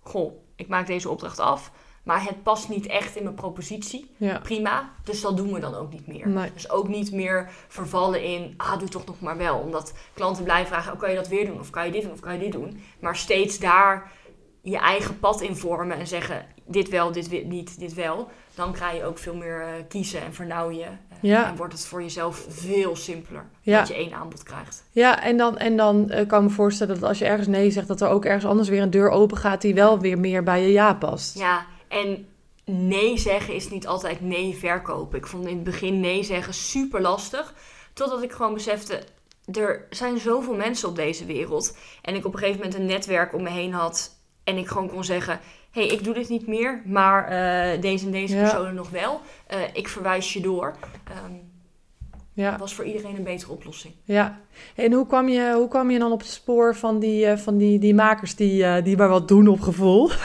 goh, ik maak deze opdracht af. Maar het past niet echt in mijn propositie. Ja. Prima. Dus dat doen we dan ook niet meer. Nee. Dus ook niet meer vervallen in, ah, doe toch nog maar wel. Omdat klanten blijven vragen, oh, kan je dat weer doen? Of kan je dit doen? Of kan je dit doen? Maar steeds daar je eigen pad in vormen en zeggen, dit wel, dit niet, dit wel. Dan krijg je ook veel meer uh, kiezen en vernauw je. Uh, Ja. En wordt het voor jezelf veel simpeler. Ja. Dat je één aanbod krijgt. Ja, en dan, en dan eh, kan ik me voorstellen dat als je ergens nee zegt, dat er ook ergens anders weer een deur open gaat die wel weer meer bij je ja past. Ja, en nee zeggen is niet altijd nee verkopen. Ik vond in het begin nee zeggen super lastig. Totdat ik gewoon besefte, er zijn zoveel mensen op deze wereld. En ik op een gegeven moment een netwerk om me heen had. En ik gewoon kon zeggen, hé, hey, ik doe dit niet meer. Maar eh, deze en deze Ja. personen nog wel. Eh, ik verwijs je door. Ehm Ja, dat was voor iedereen een betere oplossing. ja. En hoe kwam je, hoe kwam je dan op het spoor van die, eh, van die, die makers die, eh, die maar wat doen op gevoel?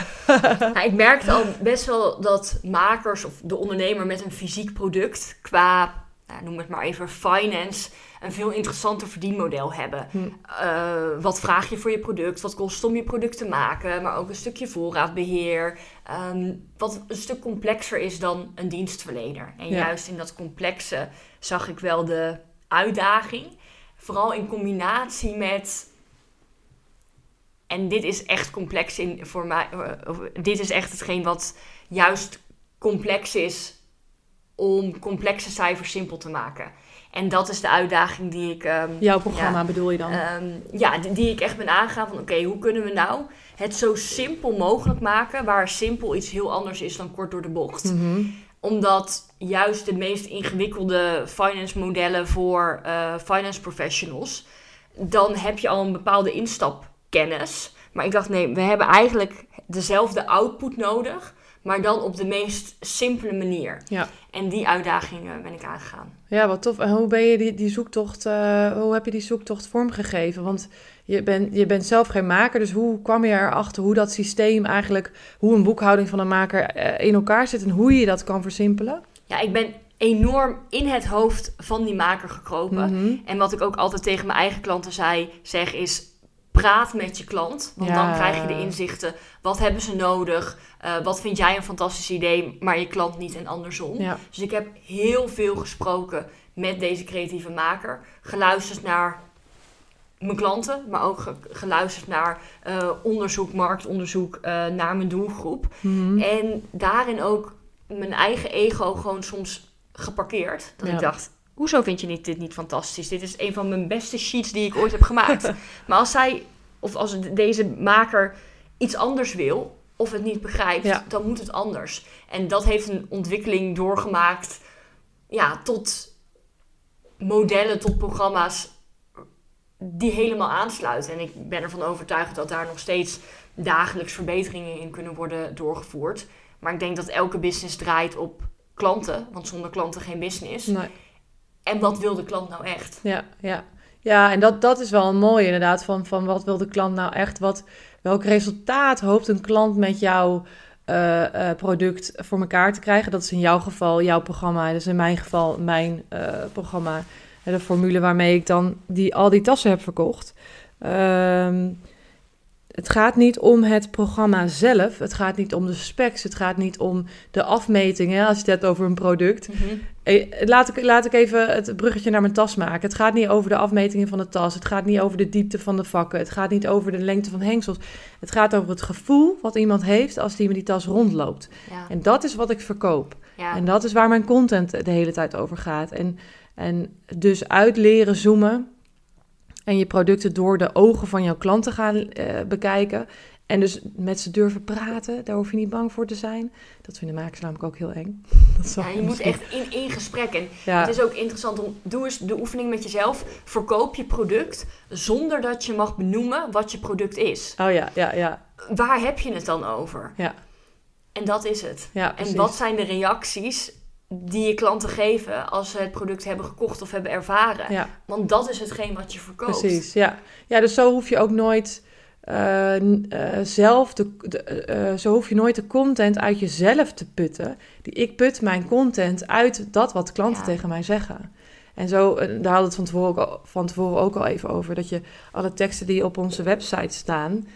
Nou, ik merkte al best wel dat makers of de ondernemer met een fysiek product qua, nou, noem het maar even, finance, een veel interessanter verdienmodel hebben. Hm. Eh, wat vraag je voor je product? Wat kost het om je product te maken? Maar ook een stukje voorraadbeheer. ehm, wat een stuk complexer is dan een dienstverlener. En Ja. juist in dat complexe zag ik wel de uitdaging. Vooral in combinatie met en dit is echt complex in, voor mij. eh, dit is echt hetgeen wat juist complex is om complexe cijfers simpel te maken. En dat is de uitdaging die ik, ehm, Jouw programma bedoel je dan? ehm, ja, die, die ik echt ben aangegaan. Van oké, hoe kunnen we nou het zo simpel mogelijk maken, waar simpel iets heel anders is dan kort door de bocht Mhm. omdat juist de meest ingewikkelde finance modellen voor eh, finance professionals, dan heb je al een bepaalde instapkennis. Maar ik dacht, nee, we hebben eigenlijk dezelfde output nodig, maar dan op de meest simpele manier. Ja. En die uitdaging eh, ben ik aangegaan. Ja, wat tof. En hoe ben je die, die zoektocht, eh, hoe heb je die zoektocht vormgegeven? Want je, bent je bent zelf geen maker, dus hoe kwam je erachter hoe dat systeem eigenlijk, hoe een boekhouding van een maker eh, in elkaar zit en hoe je dat kan versimpelen? Ja, ik ben enorm in het hoofd van die maker gekropen. Mhm. En wat ik ook altijd tegen mijn eigen klanten zei, zeg is... Praat met je klant, want Ja. dan krijg je de inzichten. Wat hebben ze nodig? Eh, wat vind jij een fantastisch idee, maar je klant niet en andersom. Ja, Dus ik heb heel veel gesproken met deze creatieve maker. Geluisterd naar mijn klanten, maar ook ge- geluisterd naar eh, onderzoek, marktonderzoek, eh, naar mijn doelgroep. Mhm. En daarin ook mijn eigen ego gewoon soms geparkeerd. Dat Ja. ik dacht, hoezo vind je niet, dit niet fantastisch? Dit is een van mijn beste sheets die ik ooit heb gemaakt. maar als zij, of als de- deze maker iets anders wil, of het niet begrijpt, Ja. dan moet het anders. En dat heeft een ontwikkeling doorgemaakt, ja, tot modellen, tot programma's die helemaal aansluiten. En ik ben ervan overtuigd dat daar nog steeds dagelijks verbeteringen in kunnen worden doorgevoerd. Maar ik denk dat elke business draait op klanten, want zonder klanten geen business. Nee. En wat wil de klant nou echt? Ja, ja. ja en dat, dat is wel een mooie inderdaad, van, van wat wil de klant nou echt, wat, welk resultaat hoopt een klant met jouw eh, eh, product voor elkaar te krijgen. Dat is in jouw geval jouw programma, dat is in mijn geval mijn eh, programma, de formule waarmee ik dan die, al die tassen heb verkocht. Ehm, het gaat niet om het programma zelf, het gaat niet om de specs, het gaat niet om de afmetingen, als je het hebt over een product. Eh, Laat ik, laat ik even het bruggetje naar mijn tas maken. Het gaat niet over de afmetingen van de tas. Het gaat niet over de diepte van de vakken. Het gaat niet over de lengte van hengsels. Het gaat over het gevoel wat iemand heeft als die met die tas rondloopt. Ja, En dat is wat ik verkoop. ja. En dat is waar mijn content de hele tijd over gaat. En, en dus uit leren zoomen en je producten door de ogen van jouw klanten gaan eh, bekijken. En dus met ze durven praten, daar hoef je niet bang voor te zijn. Dat vinden makers namelijk ook heel eng. Dat Ja, je moet echt in, in gesprek. En Ja. het is ook interessant om, doe eens de oefening met jezelf. Verkoop je product zonder dat je mag benoemen wat je product is. Oh ja, ja, ja. Waar heb je het dan over? Ja. En dat is het. Ja, En wat zijn de reacties die je klanten geven als ze het product hebben gekocht of hebben ervaren. Ja. Want dat is hetgeen wat je verkoopt. Precies, ja. Ja, dus zo hoef je ook nooit uh, uh, zelf de, de uh, zo hoef je nooit de content uit jezelf te putten. Die, ik put mijn content uit dat wat klanten Ja. tegen mij zeggen. En zo, daar hadden we het van tevoren, ook al, van tevoren ook al even over. Dat je alle teksten die op onze website staan,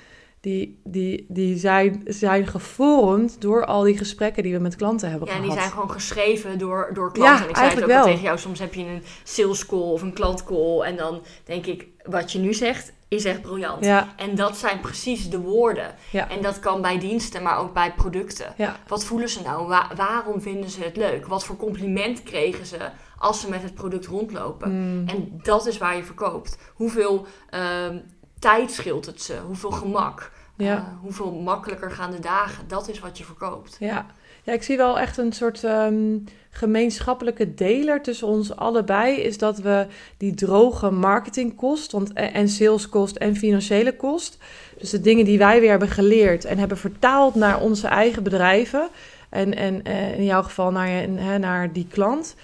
die, die, die zijn, zijn gevormd door al die gesprekken die we met klanten hebben Ja, gehad. die zijn gewoon geschreven door, door Ja, klanten. en ik zei het ook eigenlijk al wel. tegen jou, soms heb je een sales call of een klant call. En dan denk ik, wat je nu zegt, is echt briljant. Ja, En dat zijn precies de woorden. Ja. En dat kan bij diensten, maar ook bij producten. ja, Wat voelen ze nou? Wa- waarom vinden ze het leuk? Wat voor compliment kregen ze als ze met het product rondlopen? Mm, En dat is waar je verkoopt. Hoeveel ehm, tijd scheelt het ze? Hoeveel gemak? Ja. Eh, hoeveel makkelijker gaan de dagen? Dat is wat je verkoopt. ja. Ja, ik zie wel echt een soort ehm, gemeenschappelijke deler tussen ons allebei. Is dat we die droge marketingkost want, en saleskost en financiële kost. Dus de dingen die wij weer hebben geleerd en hebben vertaald naar onze eigen bedrijven. En, en eh, in jouw geval naar, je, naar die klant.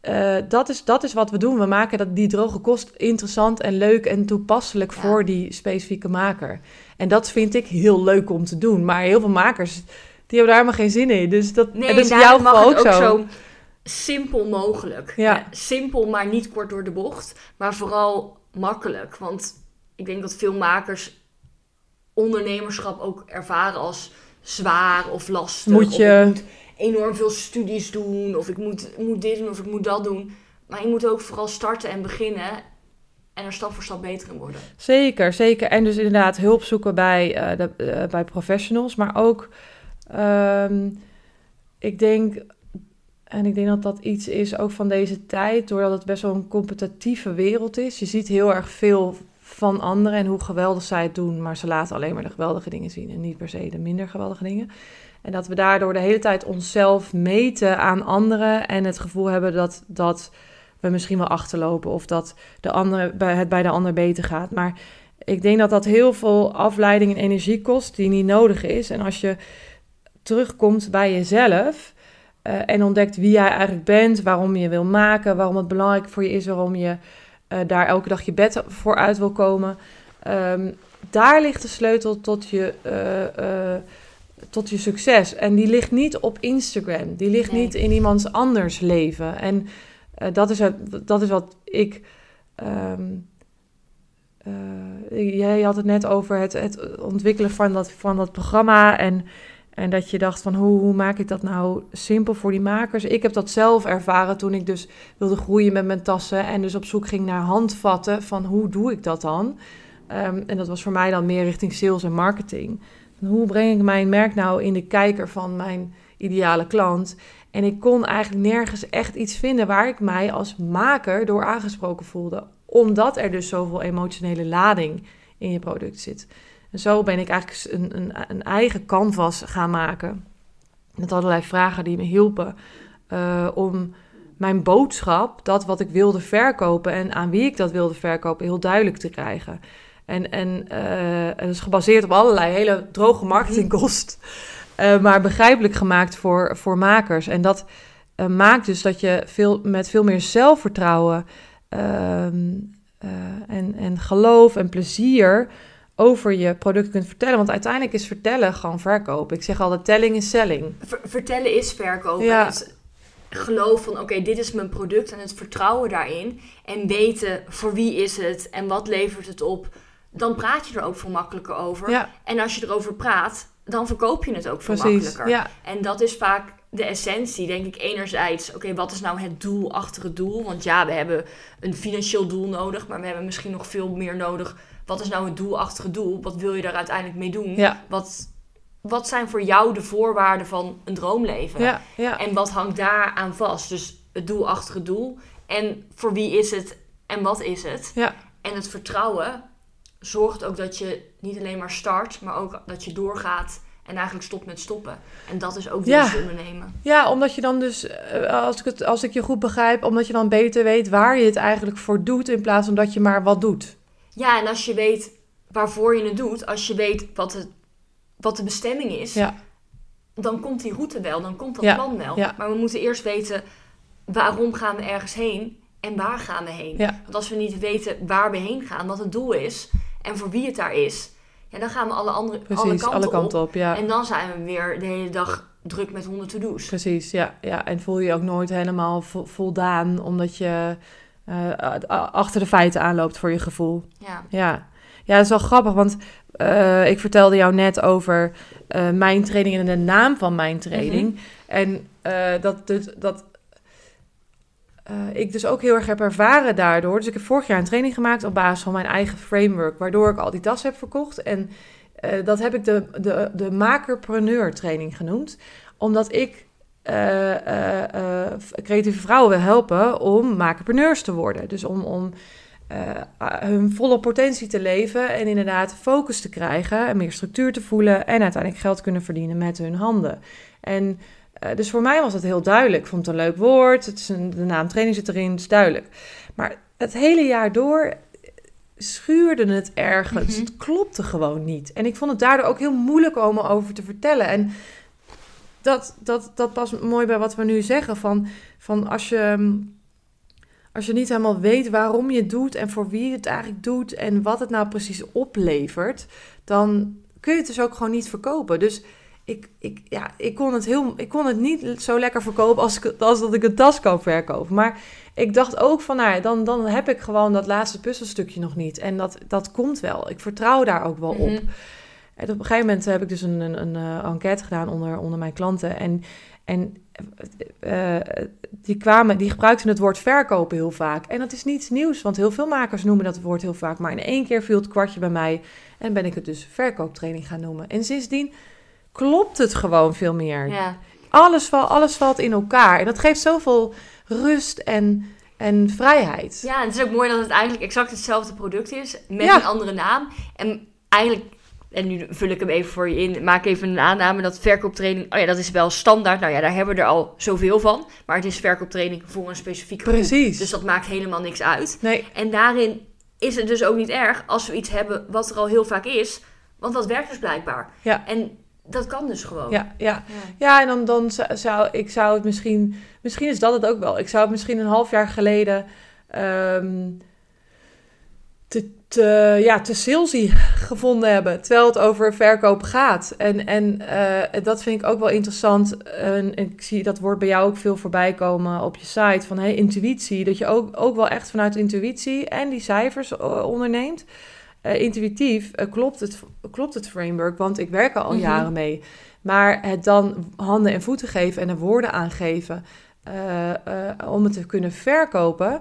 Eh, dat, is, dat is wat we doen. We maken dat, die droge kost interessant en leuk en toepasselijk Ja. voor die specifieke maker. En dat vind ik heel leuk om te doen. Maar heel veel makers, die hebben daar helemaal geen zin in. Dus dat, Nee, en dat is jouw mag ook ook zo. zo simpel mogelijk. Ja. Eh, simpel, maar niet kort door de bocht. Maar vooral makkelijk. Want ik denk dat veel makers ondernemerschap ook ervaren als zwaar of lastig. Moet je- moet enorm veel studies doen. Of ik moet, moet dit doen of ik moet dat doen. Maar je moet ook vooral starten en beginnen. En er stap voor stap beter in worden. Zeker, zeker. En dus inderdaad hulp zoeken bij, eh, de, eh, bij professionals. Maar ook, ehm, ik denk, en ik denk dat dat iets is ook van deze tijd, doordat het best wel een competitieve wereld is. Je ziet heel erg veel van anderen en hoe geweldig zij het doen, maar ze laten alleen maar de geweldige dingen zien en niet per se de minder geweldige dingen. En dat we daardoor de hele tijd onszelf meten aan anderen en het gevoel hebben dat, dat we misschien wel achterlopen of dat de andere, het bij de ander beter gaat. Maar ik denk dat dat heel veel afleiding en energie kost die niet nodig is. En als je terugkomt bij jezelf eh, en ontdekt wie jij eigenlijk bent, waarom je wil maken, waarom het belangrijk voor je is, waarom je eh, daar elke dag je bed voor uit wil komen. ehm, daar ligt de sleutel tot je, eh, tot je succes. En die ligt niet op Instagram. Die ligt Nee. niet in iemands anders leven. En dat, is het, dat is wat ik. eh, jij had het net over het, het ontwikkelen van dat, van dat programma. En, en dat je dacht van hoe, hoe maak ik dat nou simpel voor die makers. Ik heb dat zelf ervaren toen ik dus wilde groeien met mijn tassen. En dus op zoek ging naar handvatten van hoe doe ik dat dan. Ehm, en dat was voor mij dan meer richting sales en marketing. Hoe breng ik mijn merk nou in de kijker van mijn ideale klant? En ik kon eigenlijk nergens echt iets vinden waar ik mij als maker door aangesproken voelde. Omdat er dus zoveel emotionele lading in je product zit. En zo ben ik eigenlijk een, een, een eigen canvas gaan maken. Met allerlei vragen die me hielpen eh, om mijn boodschap, dat wat ik wilde verkopen en aan wie ik dat wilde verkopen, heel duidelijk te krijgen. En, en eh, het is gebaseerd op allerlei hele droge marketingkost. eh, maar begrijpelijk gemaakt voor, voor makers. En dat maakt dus dat je veel, met veel meer zelfvertrouwen ehm, eh, en, en geloof en plezier over je product kunt vertellen. Want uiteindelijk is vertellen gewoon verkopen. Ik zeg altijd, telling is selling. Ver- vertellen is verkopen. Ja. Het geloof van, oké, dit is mijn product en het vertrouwen daarin. En weten voor wie is het en wat levert het op. Dan praat je er ook veel makkelijker over. Ja, En als je erover praat, dan verkoop je het ook veel precies. makkelijker. Ja, En dat is vaak de essentie, denk ik. Enerzijds, oké, wat is nou het doel achter het doel? Want ja, we hebben een financieel doel nodig, maar we hebben misschien nog veel meer nodig. Wat is nou het doel achter het doel? Wat wil je daar uiteindelijk mee doen? ja, Wat, wat zijn voor jou de voorwaarden van een droomleven? ja, ja. En wat hangt daar aan vast? Dus het doel achter het doel. En voor wie is het en wat is het? Ja. En het vertrouwen zorgt ook dat je niet alleen maar start, maar ook dat je doorgaat en eigenlijk stopt met stoppen. En dat is ook Ja. winst ondernemen. Ja, omdat je dan dus, eh, als ik, het, als ik je goed begrijp, omdat je dan beter weet waar je het eigenlijk voor doet, in plaats van dat je maar wat doet. Ja, en als je weet waarvoor je het doet, als je weet wat, het, wat de bestemming is, Ja. dan komt die route wel, dan komt dat Ja, plan wel. ja. Maar we moeten eerst weten waarom gaan we ergens heen en waar gaan we heen. Want als we niet weten waar we heen gaan, wat het doel is en voor wie het daar is, ja, dan gaan we alle, andere, alle kanten, alle kanten op. En dan zijn we weer de hele dag druk met honderd to-do's. Precies, ja, ja. En voel je je ook nooit helemaal vo- voldaan, omdat je eh, achter de feiten aanloopt voor je gevoel. Ja. Ja, ja dat is wel grappig, want eh, ik vertelde jou net over eh, mijn training en de naam van mijn training. En eh, dat, dus, dat ik dus ook heel erg heb ervaren daardoor. Dus ik heb vorig jaar een training gemaakt op basis van mijn eigen framework, waardoor ik al die tas heb verkocht. En dat heb ik de, de, de makerpreneur training genoemd, omdat ik eh, eh, eh, creatieve vrouwen wil helpen om makerpreneurs te worden. Dus om, om hun volle potentie te leven en inderdaad focus te krijgen en meer structuur te voelen en uiteindelijk geld kunnen verdienen met hun handen. En dus voor mij was het heel duidelijk. Ik vond het een leuk woord. Het is een, de naam training zit erin, het is duidelijk. Maar het hele jaar door schuurde het ergens. Mhm. Het klopte gewoon niet. En ik vond het daardoor ook heel moeilijk om erover te vertellen. En dat, dat, dat past mooi bij wat we nu zeggen. Van, van als, je, als je niet helemaal weet waarom je het doet en voor wie je het eigenlijk doet en wat het nou precies oplevert, dan kun je het dus ook gewoon niet verkopen. Dus ik, ik, ja, ik, kon, het heel, ik kon het niet zo lekker verkopen als, ik, als dat ik een tas kan verkopen. Maar ik dacht ook van, nou dan, dan heb ik gewoon dat laatste puzzelstukje nog niet. En dat, dat komt wel. Ik vertrouw daar ook wel op. Mhm. En op een gegeven moment heb ik dus een, een, een eh, enquête gedaan onder, onder mijn klanten. En, en eh, die, kwamen, die gebruikten het woord verkopen heel vaak. En dat is niets nieuws, want heel veel makers noemen dat woord heel vaak. Maar in één keer viel het kwartje bij mij en ben ik het dus verkooptraining gaan noemen. En sindsdien klopt het gewoon veel meer. Ja. Alles, val, alles valt in elkaar. En dat geeft zoveel rust en, en vrijheid. ja, en het is ook mooi dat het eigenlijk exact hetzelfde product is, met Ja. een andere naam. En eigenlijk, en nu vul ik hem even voor je in, maak even een aanname dat verkooptraining, oh ja, dat is wel standaard. Nou ja, daar hebben we er al zoveel van. Maar het is verkooptraining voor een specifiek groep. Precies. Dus dat maakt helemaal niks uit. Nee, En daarin is het dus ook niet erg als we iets hebben wat er al heel vaak is. Want dat werkt dus blijkbaar. Ja. En dat kan dus gewoon. ja, ja. Ja. Ja, en dan, dan zou- zou ik zou het misschien, misschien is dat het ook wel. Ik zou het misschien een half jaar geleden ehm, te, te, ja, te salesy gevonden hebben, terwijl het over verkoop gaat. En, en eh, dat vind ik ook wel interessant. En ik zie dat woord bij jou ook veel voorbij komen op je site van hey, intuïtie. Dat je ook, ook wel echt vanuit intuïtie en die cijfers eh, onderneemt. Eh, intuïtief klopt, het, klopt het framework, want ik werk er al Mhm. jaren mee. Maar het dan handen en voeten geven en er woorden aangeven eh, eh, om het te kunnen verkopen,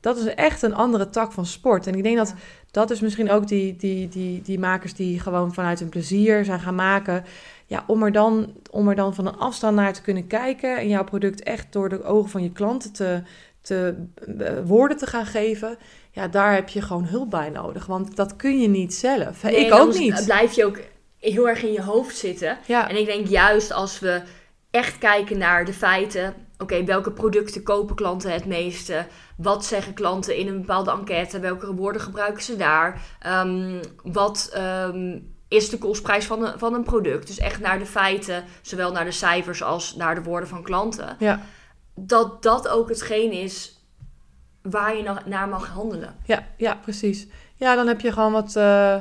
dat is echt een andere tak van sport. En ik denk dat Ja. dat is misschien ook die, die, die, die makers die gewoon vanuit hun plezier zijn gaan maken. Ja, om er, dan, om er dan van een afstand naar te kunnen kijken en jouw product echt door de ogen van je klanten te, te eh, woorden te gaan geven. Ja, daar heb je gewoon hulp bij nodig. Want dat kun je niet zelf. Nee, ik ook niet. blijf je ook heel erg in je hoofd zitten. Ja, En ik denk juist als we echt kijken naar de feiten. Oké, welke producten kopen klanten het meeste? Wat zeggen klanten in een bepaalde enquête? Welke woorden gebruiken ze daar? Ehm, wat ehm, is de kostprijs van een, van een product? Dus echt naar de feiten, zowel naar de cijfers als naar de woorden van klanten. ja, Dat dat ook hetgeen is waar je na- naar mag handelen. ja, ja, precies. Ja, dan heb je gewoon wat, eh,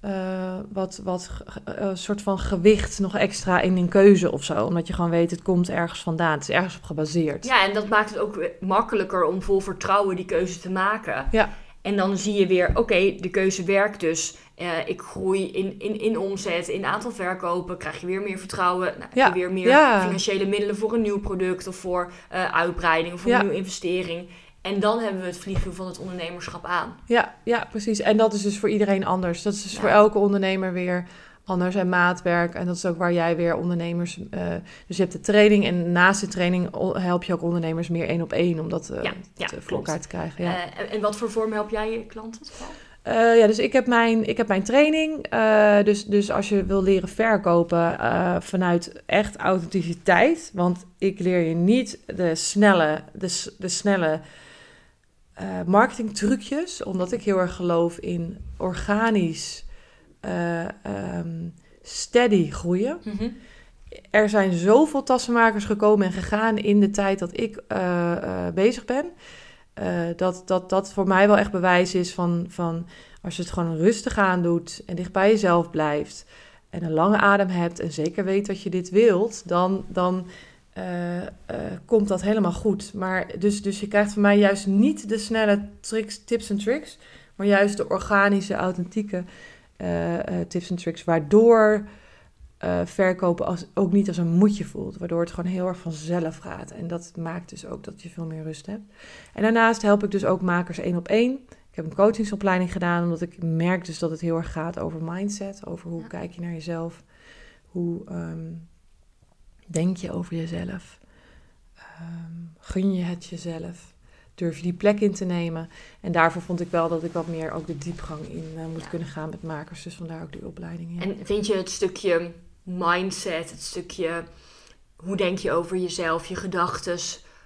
eh, wat, wat eh, soort van gewicht nog extra in een keuze of zo. Omdat je gewoon weet, het komt ergens vandaan. Het is ergens op gebaseerd. Ja, en dat maakt het ook makkelijker om vol vertrouwen die keuze te maken. Ja. En dan zie je weer, oké, de keuze werkt dus. Eh, ik groei in, in, in omzet, in aantal verkopen, krijg je weer meer vertrouwen. Nou, heb Ja, je weer meer ja. financiële middelen voor een nieuw product of voor uitbreiding of voor Ja. een nieuwe investering. En dan hebben we het vliegwiel van het ondernemerschap aan. Ja, ja, precies. En dat is dus voor iedereen anders. Dat is dus Ja. voor elke ondernemer weer anders en maatwerk. En dat is ook waar jij weer ondernemers... eh, dus je hebt de training en naast de training help je ook ondernemers meer één op één... om dat eh, Ja, ja, te- voor klopt. elkaar te krijgen. Ja. Eh, en, en wat voor vorm help jij je klanten? Eh, ja, dus ik heb mijn, ik heb mijn training. eh, dus, dus als je wil leren verkopen eh, vanuit echt authenticiteit. Want ik leer je niet de snelle, de, de snelle eh marketingtrucjes. Omdat ik heel erg geloof in organisch, eh, ehm, steady groeien. Mhm. er zijn zoveel tassenmakers gekomen en gegaan in de tijd dat ik eh, bezig ben. dat, dat dat voor mij wel echt bewijs is van, van als je het gewoon rustig aan doet en dicht bij jezelf blijft en een lange adem hebt en zeker weet dat je dit wilt, dan, dan eh, eh, komt dat helemaal goed. Maar dus, dus je krijgt van mij juist niet de snelle tricks, tips en tricks, maar juist de organische, authentieke eh, tips en tricks, waardoor verkopen als, ook niet als een moedje voelt, waardoor het gewoon heel erg vanzelf gaat. En dat maakt dus ook dat je veel meer rust hebt. En daarnaast help ik dus ook makers één op één. Ik heb een coachingsopleiding gedaan, omdat ik merk dus dat het heel erg gaat over mindset, over hoe Ja. kijk je naar jezelf, hoe ehm, denk je over jezelf, Ehm, gun je het jezelf, durf je die plek in te nemen. En daarvoor vond ik wel dat ik wat meer ook de diepgang in eh, moet Ja. kunnen gaan met makers, dus vandaar ook die opleiding. Ja. En vind je het stukje mindset, het stukje hoe denk je over jezelf, je gedachten,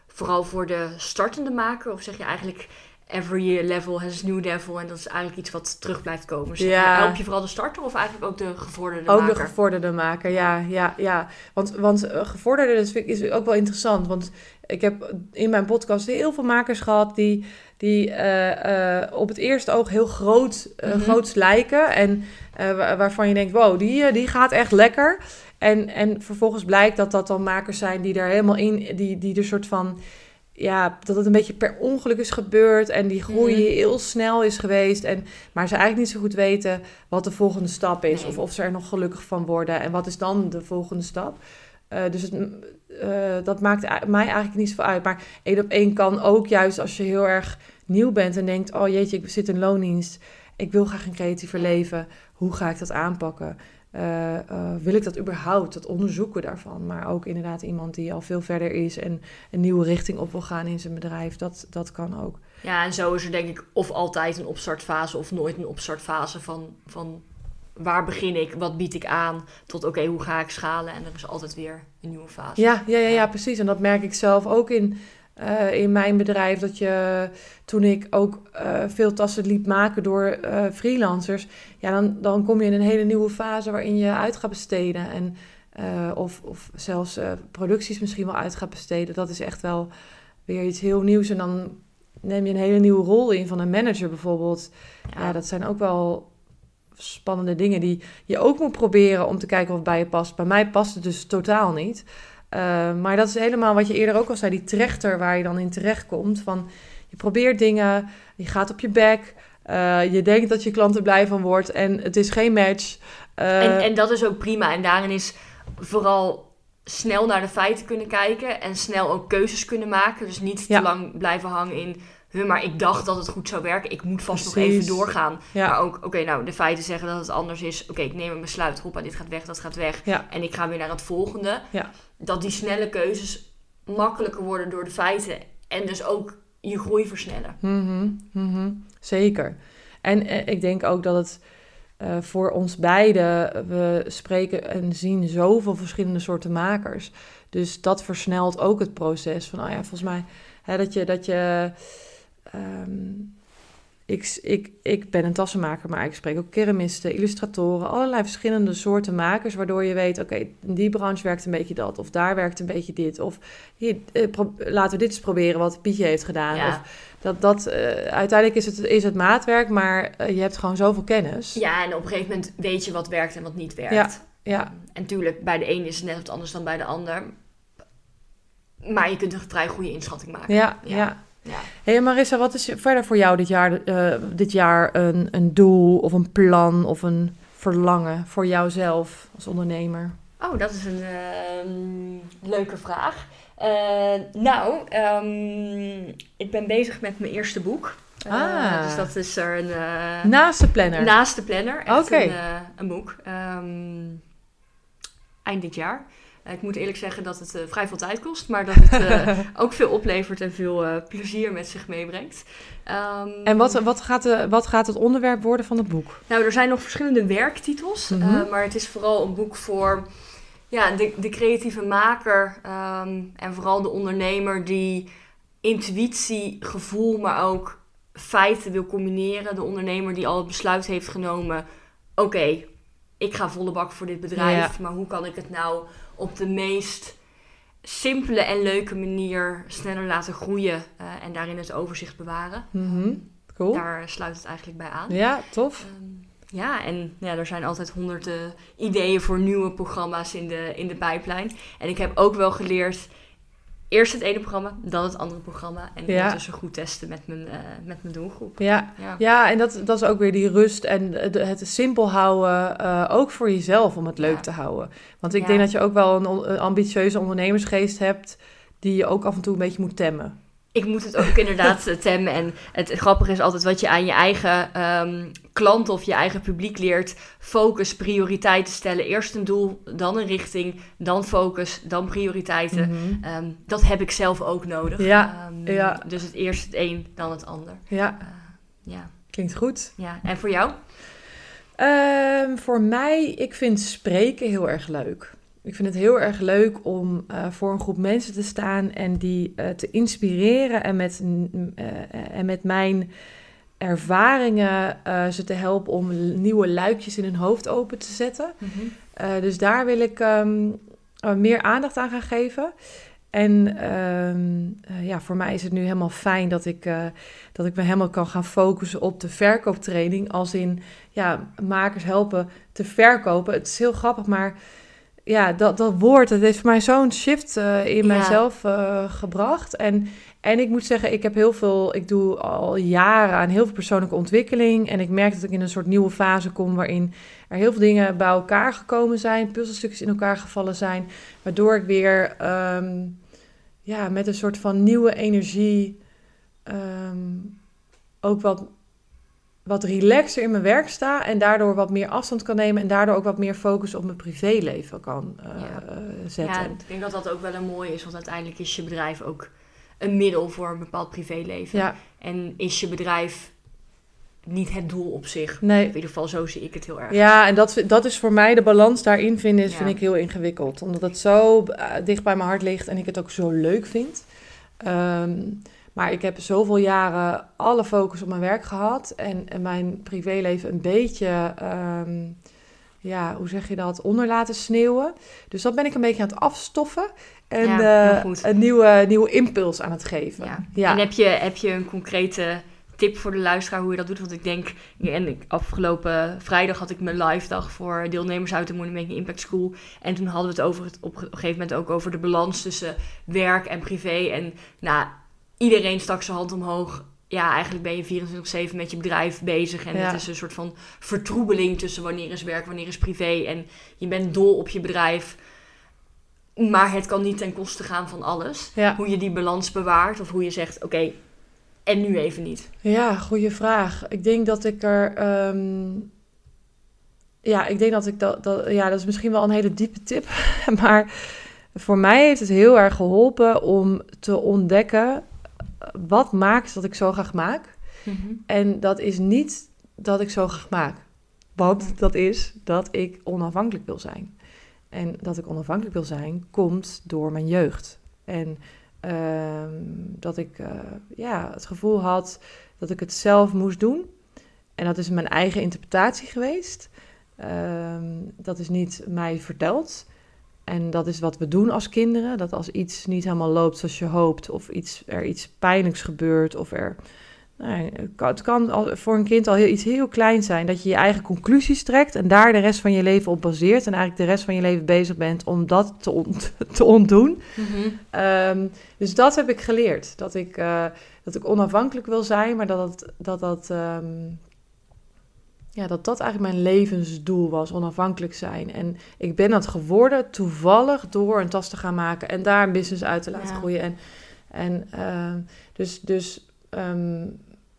vooral voor de startende maker? Of zeg je eigenlijk every level has a new level en dat is eigenlijk iets wat terug blijft komen? Je, Ja. Help je vooral de starter of eigenlijk ook de gevorderde Ook maker? de gevorderde maker, ja, ja, ja. Want, want eh, gevorderde dat vind ik, is ook wel interessant. Want ik heb in mijn podcast heel veel makers gehad die, die eh, eh, op het eerste oog heel groot, Mhm. groots lijken. En wa- waarvan je denkt, wow, die, die gaat echt lekker. En, en vervolgens blijkt dat dat dan makers zijn die daar helemaal in, die, die er soort van, ja, dat het een beetje per ongeluk is gebeurd. En die groei Mhm. heel snel is geweest. En, maar ze eigenlijk niet zo goed weten wat de volgende stap is. Nee. Of of ze er nog gelukkig van worden. En wat is dan de volgende stap? Eh, dus het, eh, dat maakt mij eigenlijk niet zoveel uit. Maar één op één kan ook juist als je heel erg nieuw bent en denkt... oh jeetje, ik zit in loondienst. Ik wil graag een creatiever leven. Hoe ga ik dat aanpakken? Eh, eh, wil ik dat überhaupt? Het onderzoeken daarvan. Maar ook inderdaad iemand die al veel verder is... en een nieuwe richting op wil gaan in zijn bedrijf. Dat, dat kan ook. Ja, en zo is er denk ik of altijd een opstartfase of nooit een opstartfase van, van waar begin ik, wat bied ik aan, tot oké, hoe ga ik schalen? En er is altijd weer een nieuwe fase. Ja, ja, ja, ja, precies. En dat merk ik zelf ook in, eh, in mijn bedrijf. Dat je toen ik ook eh, veel tassen liet maken door eh, freelancers. Ja, dan, dan kom je in een hele nieuwe fase waarin je uit gaat besteden. En, of, of zelfs producties misschien wel uit gaat besteden. Dat is echt wel weer iets heel nieuws. En dan neem je een hele nieuwe rol in van een manager bijvoorbeeld. Ja, dat zijn ook wel spannende dingen die je ook moet proberen om te kijken of het bij je past. Bij mij past het dus totaal niet. Uh, maar dat is helemaal wat je eerder ook al zei, die trechter waar je dan in terecht komt. Van je probeert dingen, je gaat op je bek, uh, je denkt dat je klant er blij van wordt en het is geen match. Uh, en, en dat is ook prima. En daarin is vooral snel naar de feiten kunnen kijken en snel ook keuzes kunnen maken. Dus niet te Ja. lang blijven hangen in maar ik dacht dat het goed zou werken. Ik moet vast nog even doorgaan. Ja. Maar ook, oké, nou, de feiten zeggen dat het anders is. Oké, ik neem een besluit. Hoppa, dit gaat weg, dat gaat weg. Ja. En ik ga weer naar het volgende. Ja. Dat die snelle keuzes makkelijker worden door de feiten. En dus ook je groei versnellen. Mhm, mhm. Zeker. En eh, ik denk ook dat het uh, voor ons beiden... We spreken en zien zoveel verschillende soorten makers. Dus dat versnelt ook het proces. Van, oh ja, volgens mij... Hè, dat je... Dat je Um, ik, ik, ik ben een tassenmaker, maar ik spreek ook keramisten, illustratoren, allerlei verschillende soorten makers, waardoor je weet, oké, okay, in die branche werkt een beetje dat, of daar werkt een beetje dit, of hier, eh, laten we dit eens proberen wat Pietje heeft gedaan. Ja. Of dat, dat, uh, uiteindelijk is het, is het maatwerk, maar uh, je hebt gewoon zoveel kennis. Ja, en op een gegeven moment weet je wat werkt en wat niet werkt. Ja, ja. En tuurlijk, bij de een is het net wat anders dan bij de ander. Maar je kunt een vrij goede inschatting maken. ja. ja. ja. Ja. hey Marissa, wat is verder voor jou dit jaar, uh, dit jaar een, een doel of een plan of een verlangen voor jouzelf als ondernemer? Oh, dat is een uh, leuke vraag. Uh, nou, um, ik ben bezig met mijn eerste boek. ah. Dus dat is er een... eh, naast de planner? Naast de planner. Echt okay. een, een, boek. Um, eind dit jaar. Uh, ik moet eerlijk zeggen dat het uh, vrij veel tijd kost, maar dat het uh, ook veel oplevert en veel plezier met zich meebrengt. Um, en wat, wat, gaat de, wat gaat het onderwerp worden van het boek? Nou, er zijn nog verschillende werktitels, mm -hmm. maar het is vooral een boek voor ja, de, de creatieve maker um, en vooral de ondernemer die intuïtie, gevoel, maar ook feiten wil combineren. De ondernemer die al het besluit heeft genomen: oké, okay, ik ga volle bak voor dit bedrijf, ja. maar hoe kan ik het nou op de meest simpele en leuke manier sneller laten groeien eh, en daarin het overzicht bewaren. Mhm. Cool. Daar sluit het eigenlijk bij aan. Ja, tof. Ehm, ja, en ja, er zijn altijd honderden ideeën voor nieuwe programma's in de, in de pijplijn. En ik heb ook wel geleerd, eerst het ene programma, dan het andere programma. En Ja. ondertussen goed testen met mijn, eh, met mijn doelgroep. Ja, Ja. ja en dat, dat is ook weer die rust en het simpel houden, eh, ook voor jezelf om het leuk Ja. te houden. Want ik Ja. denk dat je ook wel een, een ambitieuze ondernemersgeest hebt, die je ook af en toe een beetje moet temmen. Ik moet het ook inderdaad eh, temmen. En het grappige is altijd wat je aan je eigen ehm, klant of je eigen publiek leert. Focus, prioriteiten stellen. Eerst een doel, dan een richting, dan focus, dan prioriteiten. Mhm. Ehm, dat heb ik zelf ook nodig. Ja, Ehm, ja. Dus het eerst het een, dan het ander. Ja, Eh, ja, klinkt goed. ja. En voor jou? Voor mij, ik vind spreken heel erg leuk. Ik vind het heel erg leuk om eh, voor een groep mensen te staan en die eh, te inspireren en met, eh, en met mijn ervaringen ze te helpen om nieuwe luikjes in hun hoofd open te zetten. Eh, dus daar wil ik ehm, eh, meer aandacht aan gaan geven. En ehm, eh, ja, voor mij is het nu helemaal fijn dat ik, dat ik me helemaal kan gaan focussen op de verkooptraining. Als in ja, makers helpen te verkopen. Het is heel grappig, maar ja, dat, dat woord, dat heeft voor mij zo'n shift eh, in Ja. mijzelf eh, gebracht. En, en ik moet zeggen, ik heb heel veel, ik doe al jaren aan heel veel persoonlijke ontwikkeling. En ik merk dat ik in een soort nieuwe fase kom waarin er heel veel dingen bij elkaar gekomen zijn, puzzelstukjes in elkaar gevallen zijn, waardoor ik weer ehm, ja, met een soort van nieuwe energie ehm, ook wat, wat relaxer in mijn werk sta en daardoor wat meer afstand kan nemen en daardoor ook wat meer focus op mijn privéleven kan eh, Ja. eh, zetten. Ja, ik denk dat dat ook wel een mooie is. Want uiteindelijk is je bedrijf ook een middel voor een bepaald privéleven. Ja, En is je bedrijf niet het doel op zich. nee. In ieder geval, zo zie ik het heel erg. Ja, en dat, dat is voor mij de balans daarin vinden, is, Ja. vind ik heel ingewikkeld. Omdat het zo eh, dicht bij mijn hart ligt en ik het ook zo leuk vind. Ehm, maar ik heb zoveel jaren alle focus op mijn werk gehad. En, en mijn privéleven een beetje, ehm, ja, hoe zeg je dat, onder laten sneeuwen. Dus dat ben ik een beetje aan het afstoffen. En Ja, eh, een nieuwe, nieuwe impuls aan het geven. Ja. Ja. En heb je, heb je een concrete tip voor de luisteraar hoe je dat doet? Want ik denk, en ik, afgelopen vrijdag had ik mijn live dag voor deelnemers uit de Money Making Impact School. En toen hadden we het over het, op een gegeven moment ook over de balans tussen werk en privé. En nou, iedereen stak zijn hand omhoog. Ja, eigenlijk ben je 24-7 met je bedrijf bezig. En Ja. het is een soort van vertroebeling tussen wanneer is werk, wanneer is privé. En je bent dol op je bedrijf. Maar het kan niet ten koste gaan van alles Ja. hoe je die balans bewaart of hoe je zegt, oké, en nu even niet. Ja, goede vraag. Ik denk dat ik er. ehm, ja, ik denk dat ik dat, dat. Ja, dat is misschien wel een hele diepe tip. Maar voor mij heeft het heel erg geholpen om te ontdekken. Wat maakt dat ik zo graag maak. En dat is niet dat ik zo graag maak. Want dat is dat ik onafhankelijk wil zijn. En dat ik onafhankelijk wil zijn, komt door mijn jeugd. En ehm, dat ik eh, ja, het gevoel had dat ik het zelf moest doen. En dat is mijn eigen interpretatie geweest. Ehm, dat is niet mij verteld. En dat is wat we doen als kinderen. Dat als iets niet helemaal loopt zoals je hoopt, of iets, er iets pijnlijks gebeurt, of er. Nou, het kan, voor een kind al heel, iets heel kleins zijn. Dat je je eigen conclusies trekt en daar de rest van je leven op baseert. En eigenlijk de rest van je leven bezig bent om dat te, ont- te ontdoen. Ehm, dus dat heb ik geleerd. Dat ik, eh, dat ik onafhankelijk wil zijn, maar dat dat, dat, dat, ehm, ja, dat dat eigenlijk mijn levensdoel was, onafhankelijk zijn. En ik ben dat geworden toevallig door een tas te gaan maken en daar een business uit te laten Ja. groeien. En, en ehm, dus, dus ehm,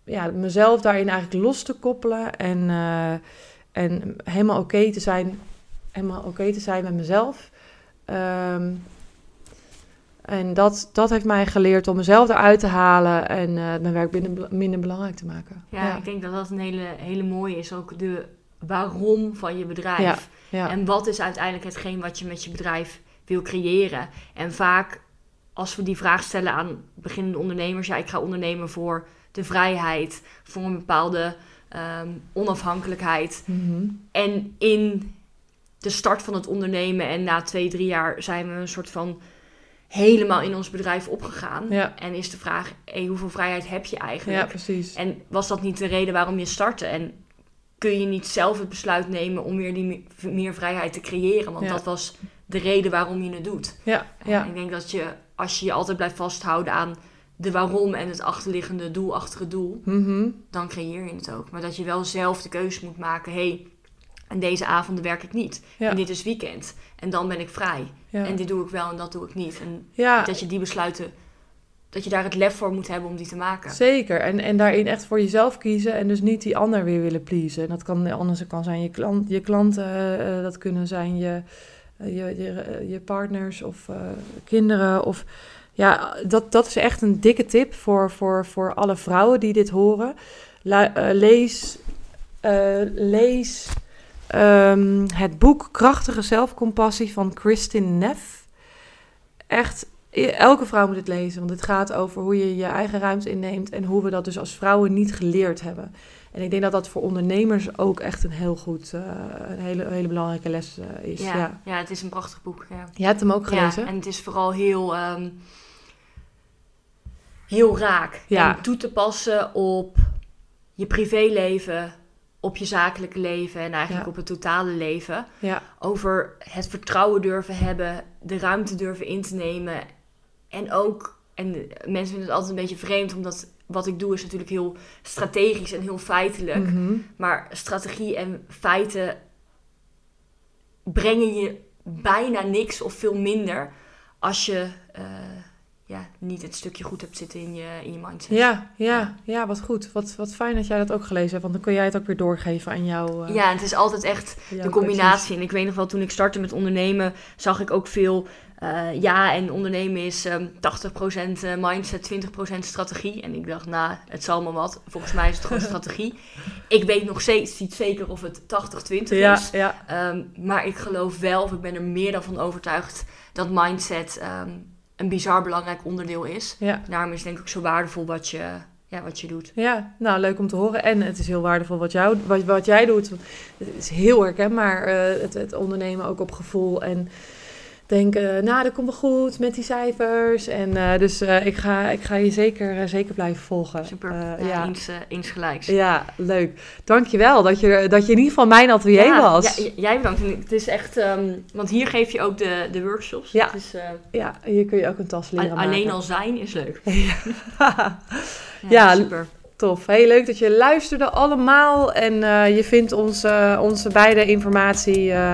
ja, mezelf daarin eigenlijk los te koppelen en, eh, en helemaal oké te zijn, helemaal oké te zijn met mezelf. Ehm, en dat, dat heeft mij geleerd om mezelf eruit te halen en eh, mijn werk minder, minder belangrijk te maken. Ja, ik denk dat dat een hele, hele mooie is. Ook de waarom van je bedrijf. Ja, ja. En wat is uiteindelijk hetgeen wat je met je bedrijf wil creëren. En vaak als we die vraag stellen aan beginnende ondernemers. Ja, ik ga ondernemen voor de vrijheid. Voor een bepaalde ehm, onafhankelijkheid. Mhm. En in de start van het ondernemen. En na twee, drie jaar zijn we een soort van helemaal in ons bedrijf opgegaan. Ja. En is de vraag, hey, hoeveel vrijheid heb je eigenlijk? Ja, precies. En was dat niet de reden waarom je startte? En kun je niet zelf het besluit nemen om weer die me- meer vrijheid te creëren? Want Ja. dat was de reden waarom je het doet. Ja, En ja. ik denk dat je, als je je altijd blijft vasthouden aan de waarom en het achterliggende doel achter het doel, Mhm. dan creëer je het ook. Maar dat je wel zelf de keuze moet maken, hé, hey, en deze avonden werk ik niet. Ja. En dit is weekend. En dan ben ik vrij. Ja. En dit doe ik wel en dat doe ik niet. En ja. dat je die besluiten, dat je daar het lef voor moet hebben om die te maken. Zeker. En, en daarin echt voor jezelf kiezen en dus niet die ander weer willen pleasen. En dat kan anders kan zijn je, klant, je klanten, eh, dat kunnen zijn je, eh, je, je, eh, je partners of eh, kinderen. Of, ja, dat, dat is echt een dikke tip voor, voor, voor alle vrouwen die dit horen. Eh, lees eh, lees ehm, het boek Krachtige Zelfcompassie van Kristin Neff. Echt Elke vrouw moet het lezen, want het gaat over hoe je je eigen ruimte inneemt en hoe we dat dus als vrouwen niet geleerd hebben. En ik denk dat dat voor ondernemers ook echt een heel goed, eh, een hele, hele belangrijke les eh, is. Ja, Ja. ja. het is een prachtig boek. Ja. Je hebt hem ook gelezen? Ja, en het is vooral heel, ehm, heel raak. Ja. En toe te passen op je privéleven, op je zakelijke leven en eigenlijk Ja. op het totale leven. Ja, Over het vertrouwen durven hebben, de ruimte durven in te nemen. En ook, en mensen vinden het altijd een beetje vreemd, omdat wat ik doe is natuurlijk heel strategisch en heel feitelijk. Mhm. Maar strategie en feiten brengen je bijna niks of veel minder als je eh, ja, niet het stukje goed hebt zitten in je, in je mindset. ja, ja, ja, wat goed. Wat, wat fijn dat jij dat ook gelezen hebt, want dan kun jij het ook weer doorgeven aan jou. eh, Ja, het is altijd echt de combinatie. En ik weet nog wel, toen ik startte met ondernemen, zag ik ook veel. eh, ja, en ondernemen is ehm 80% eh, mindset, 20% strategie. En ik dacht, nou, het zal maar wat. Volgens mij is het gewoon strategie. Ik weet nog steeds niet zeker of het 80-20 Ja, is. ja, Ehm, maar ik geloof wel, of ik ben er meer dan van overtuigd, dat mindset ehm, een bizar belangrijk onderdeel is. ja. Daarom is het denk ik ook zo waardevol wat je, ja, wat je doet. Ja, nou leuk om te horen. En het is heel waardevol wat, jou, wat, wat jij doet. Het is heel herkenbaar, eh het, het ondernemen ook op gevoel. En denken, nou dat komt wel goed met die cijfers. En eh, dus eh, ik, ga, ik ga je zeker, eh, zeker blijven volgen. Super. Eh, ja, ja. Eens, eh, eens gelijks. ja, leuk. Dankjewel dat je, dat je in ieder geval mijn atelier Ja, was. ja, jij bedankt. Het is echt, ehm, want hier geef je ook de, de workshops. Ja. Eh, Ja, hier kun je ook een tas leren maken. alleen al zijn is leuk. Ja. Ja, Ja, super. Tof. Heel leuk dat je luisterde allemaal. En eh, je vindt onze, onze beide informatie, eh,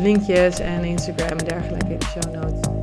linkjes en Instagram en dergelijke in de show notes.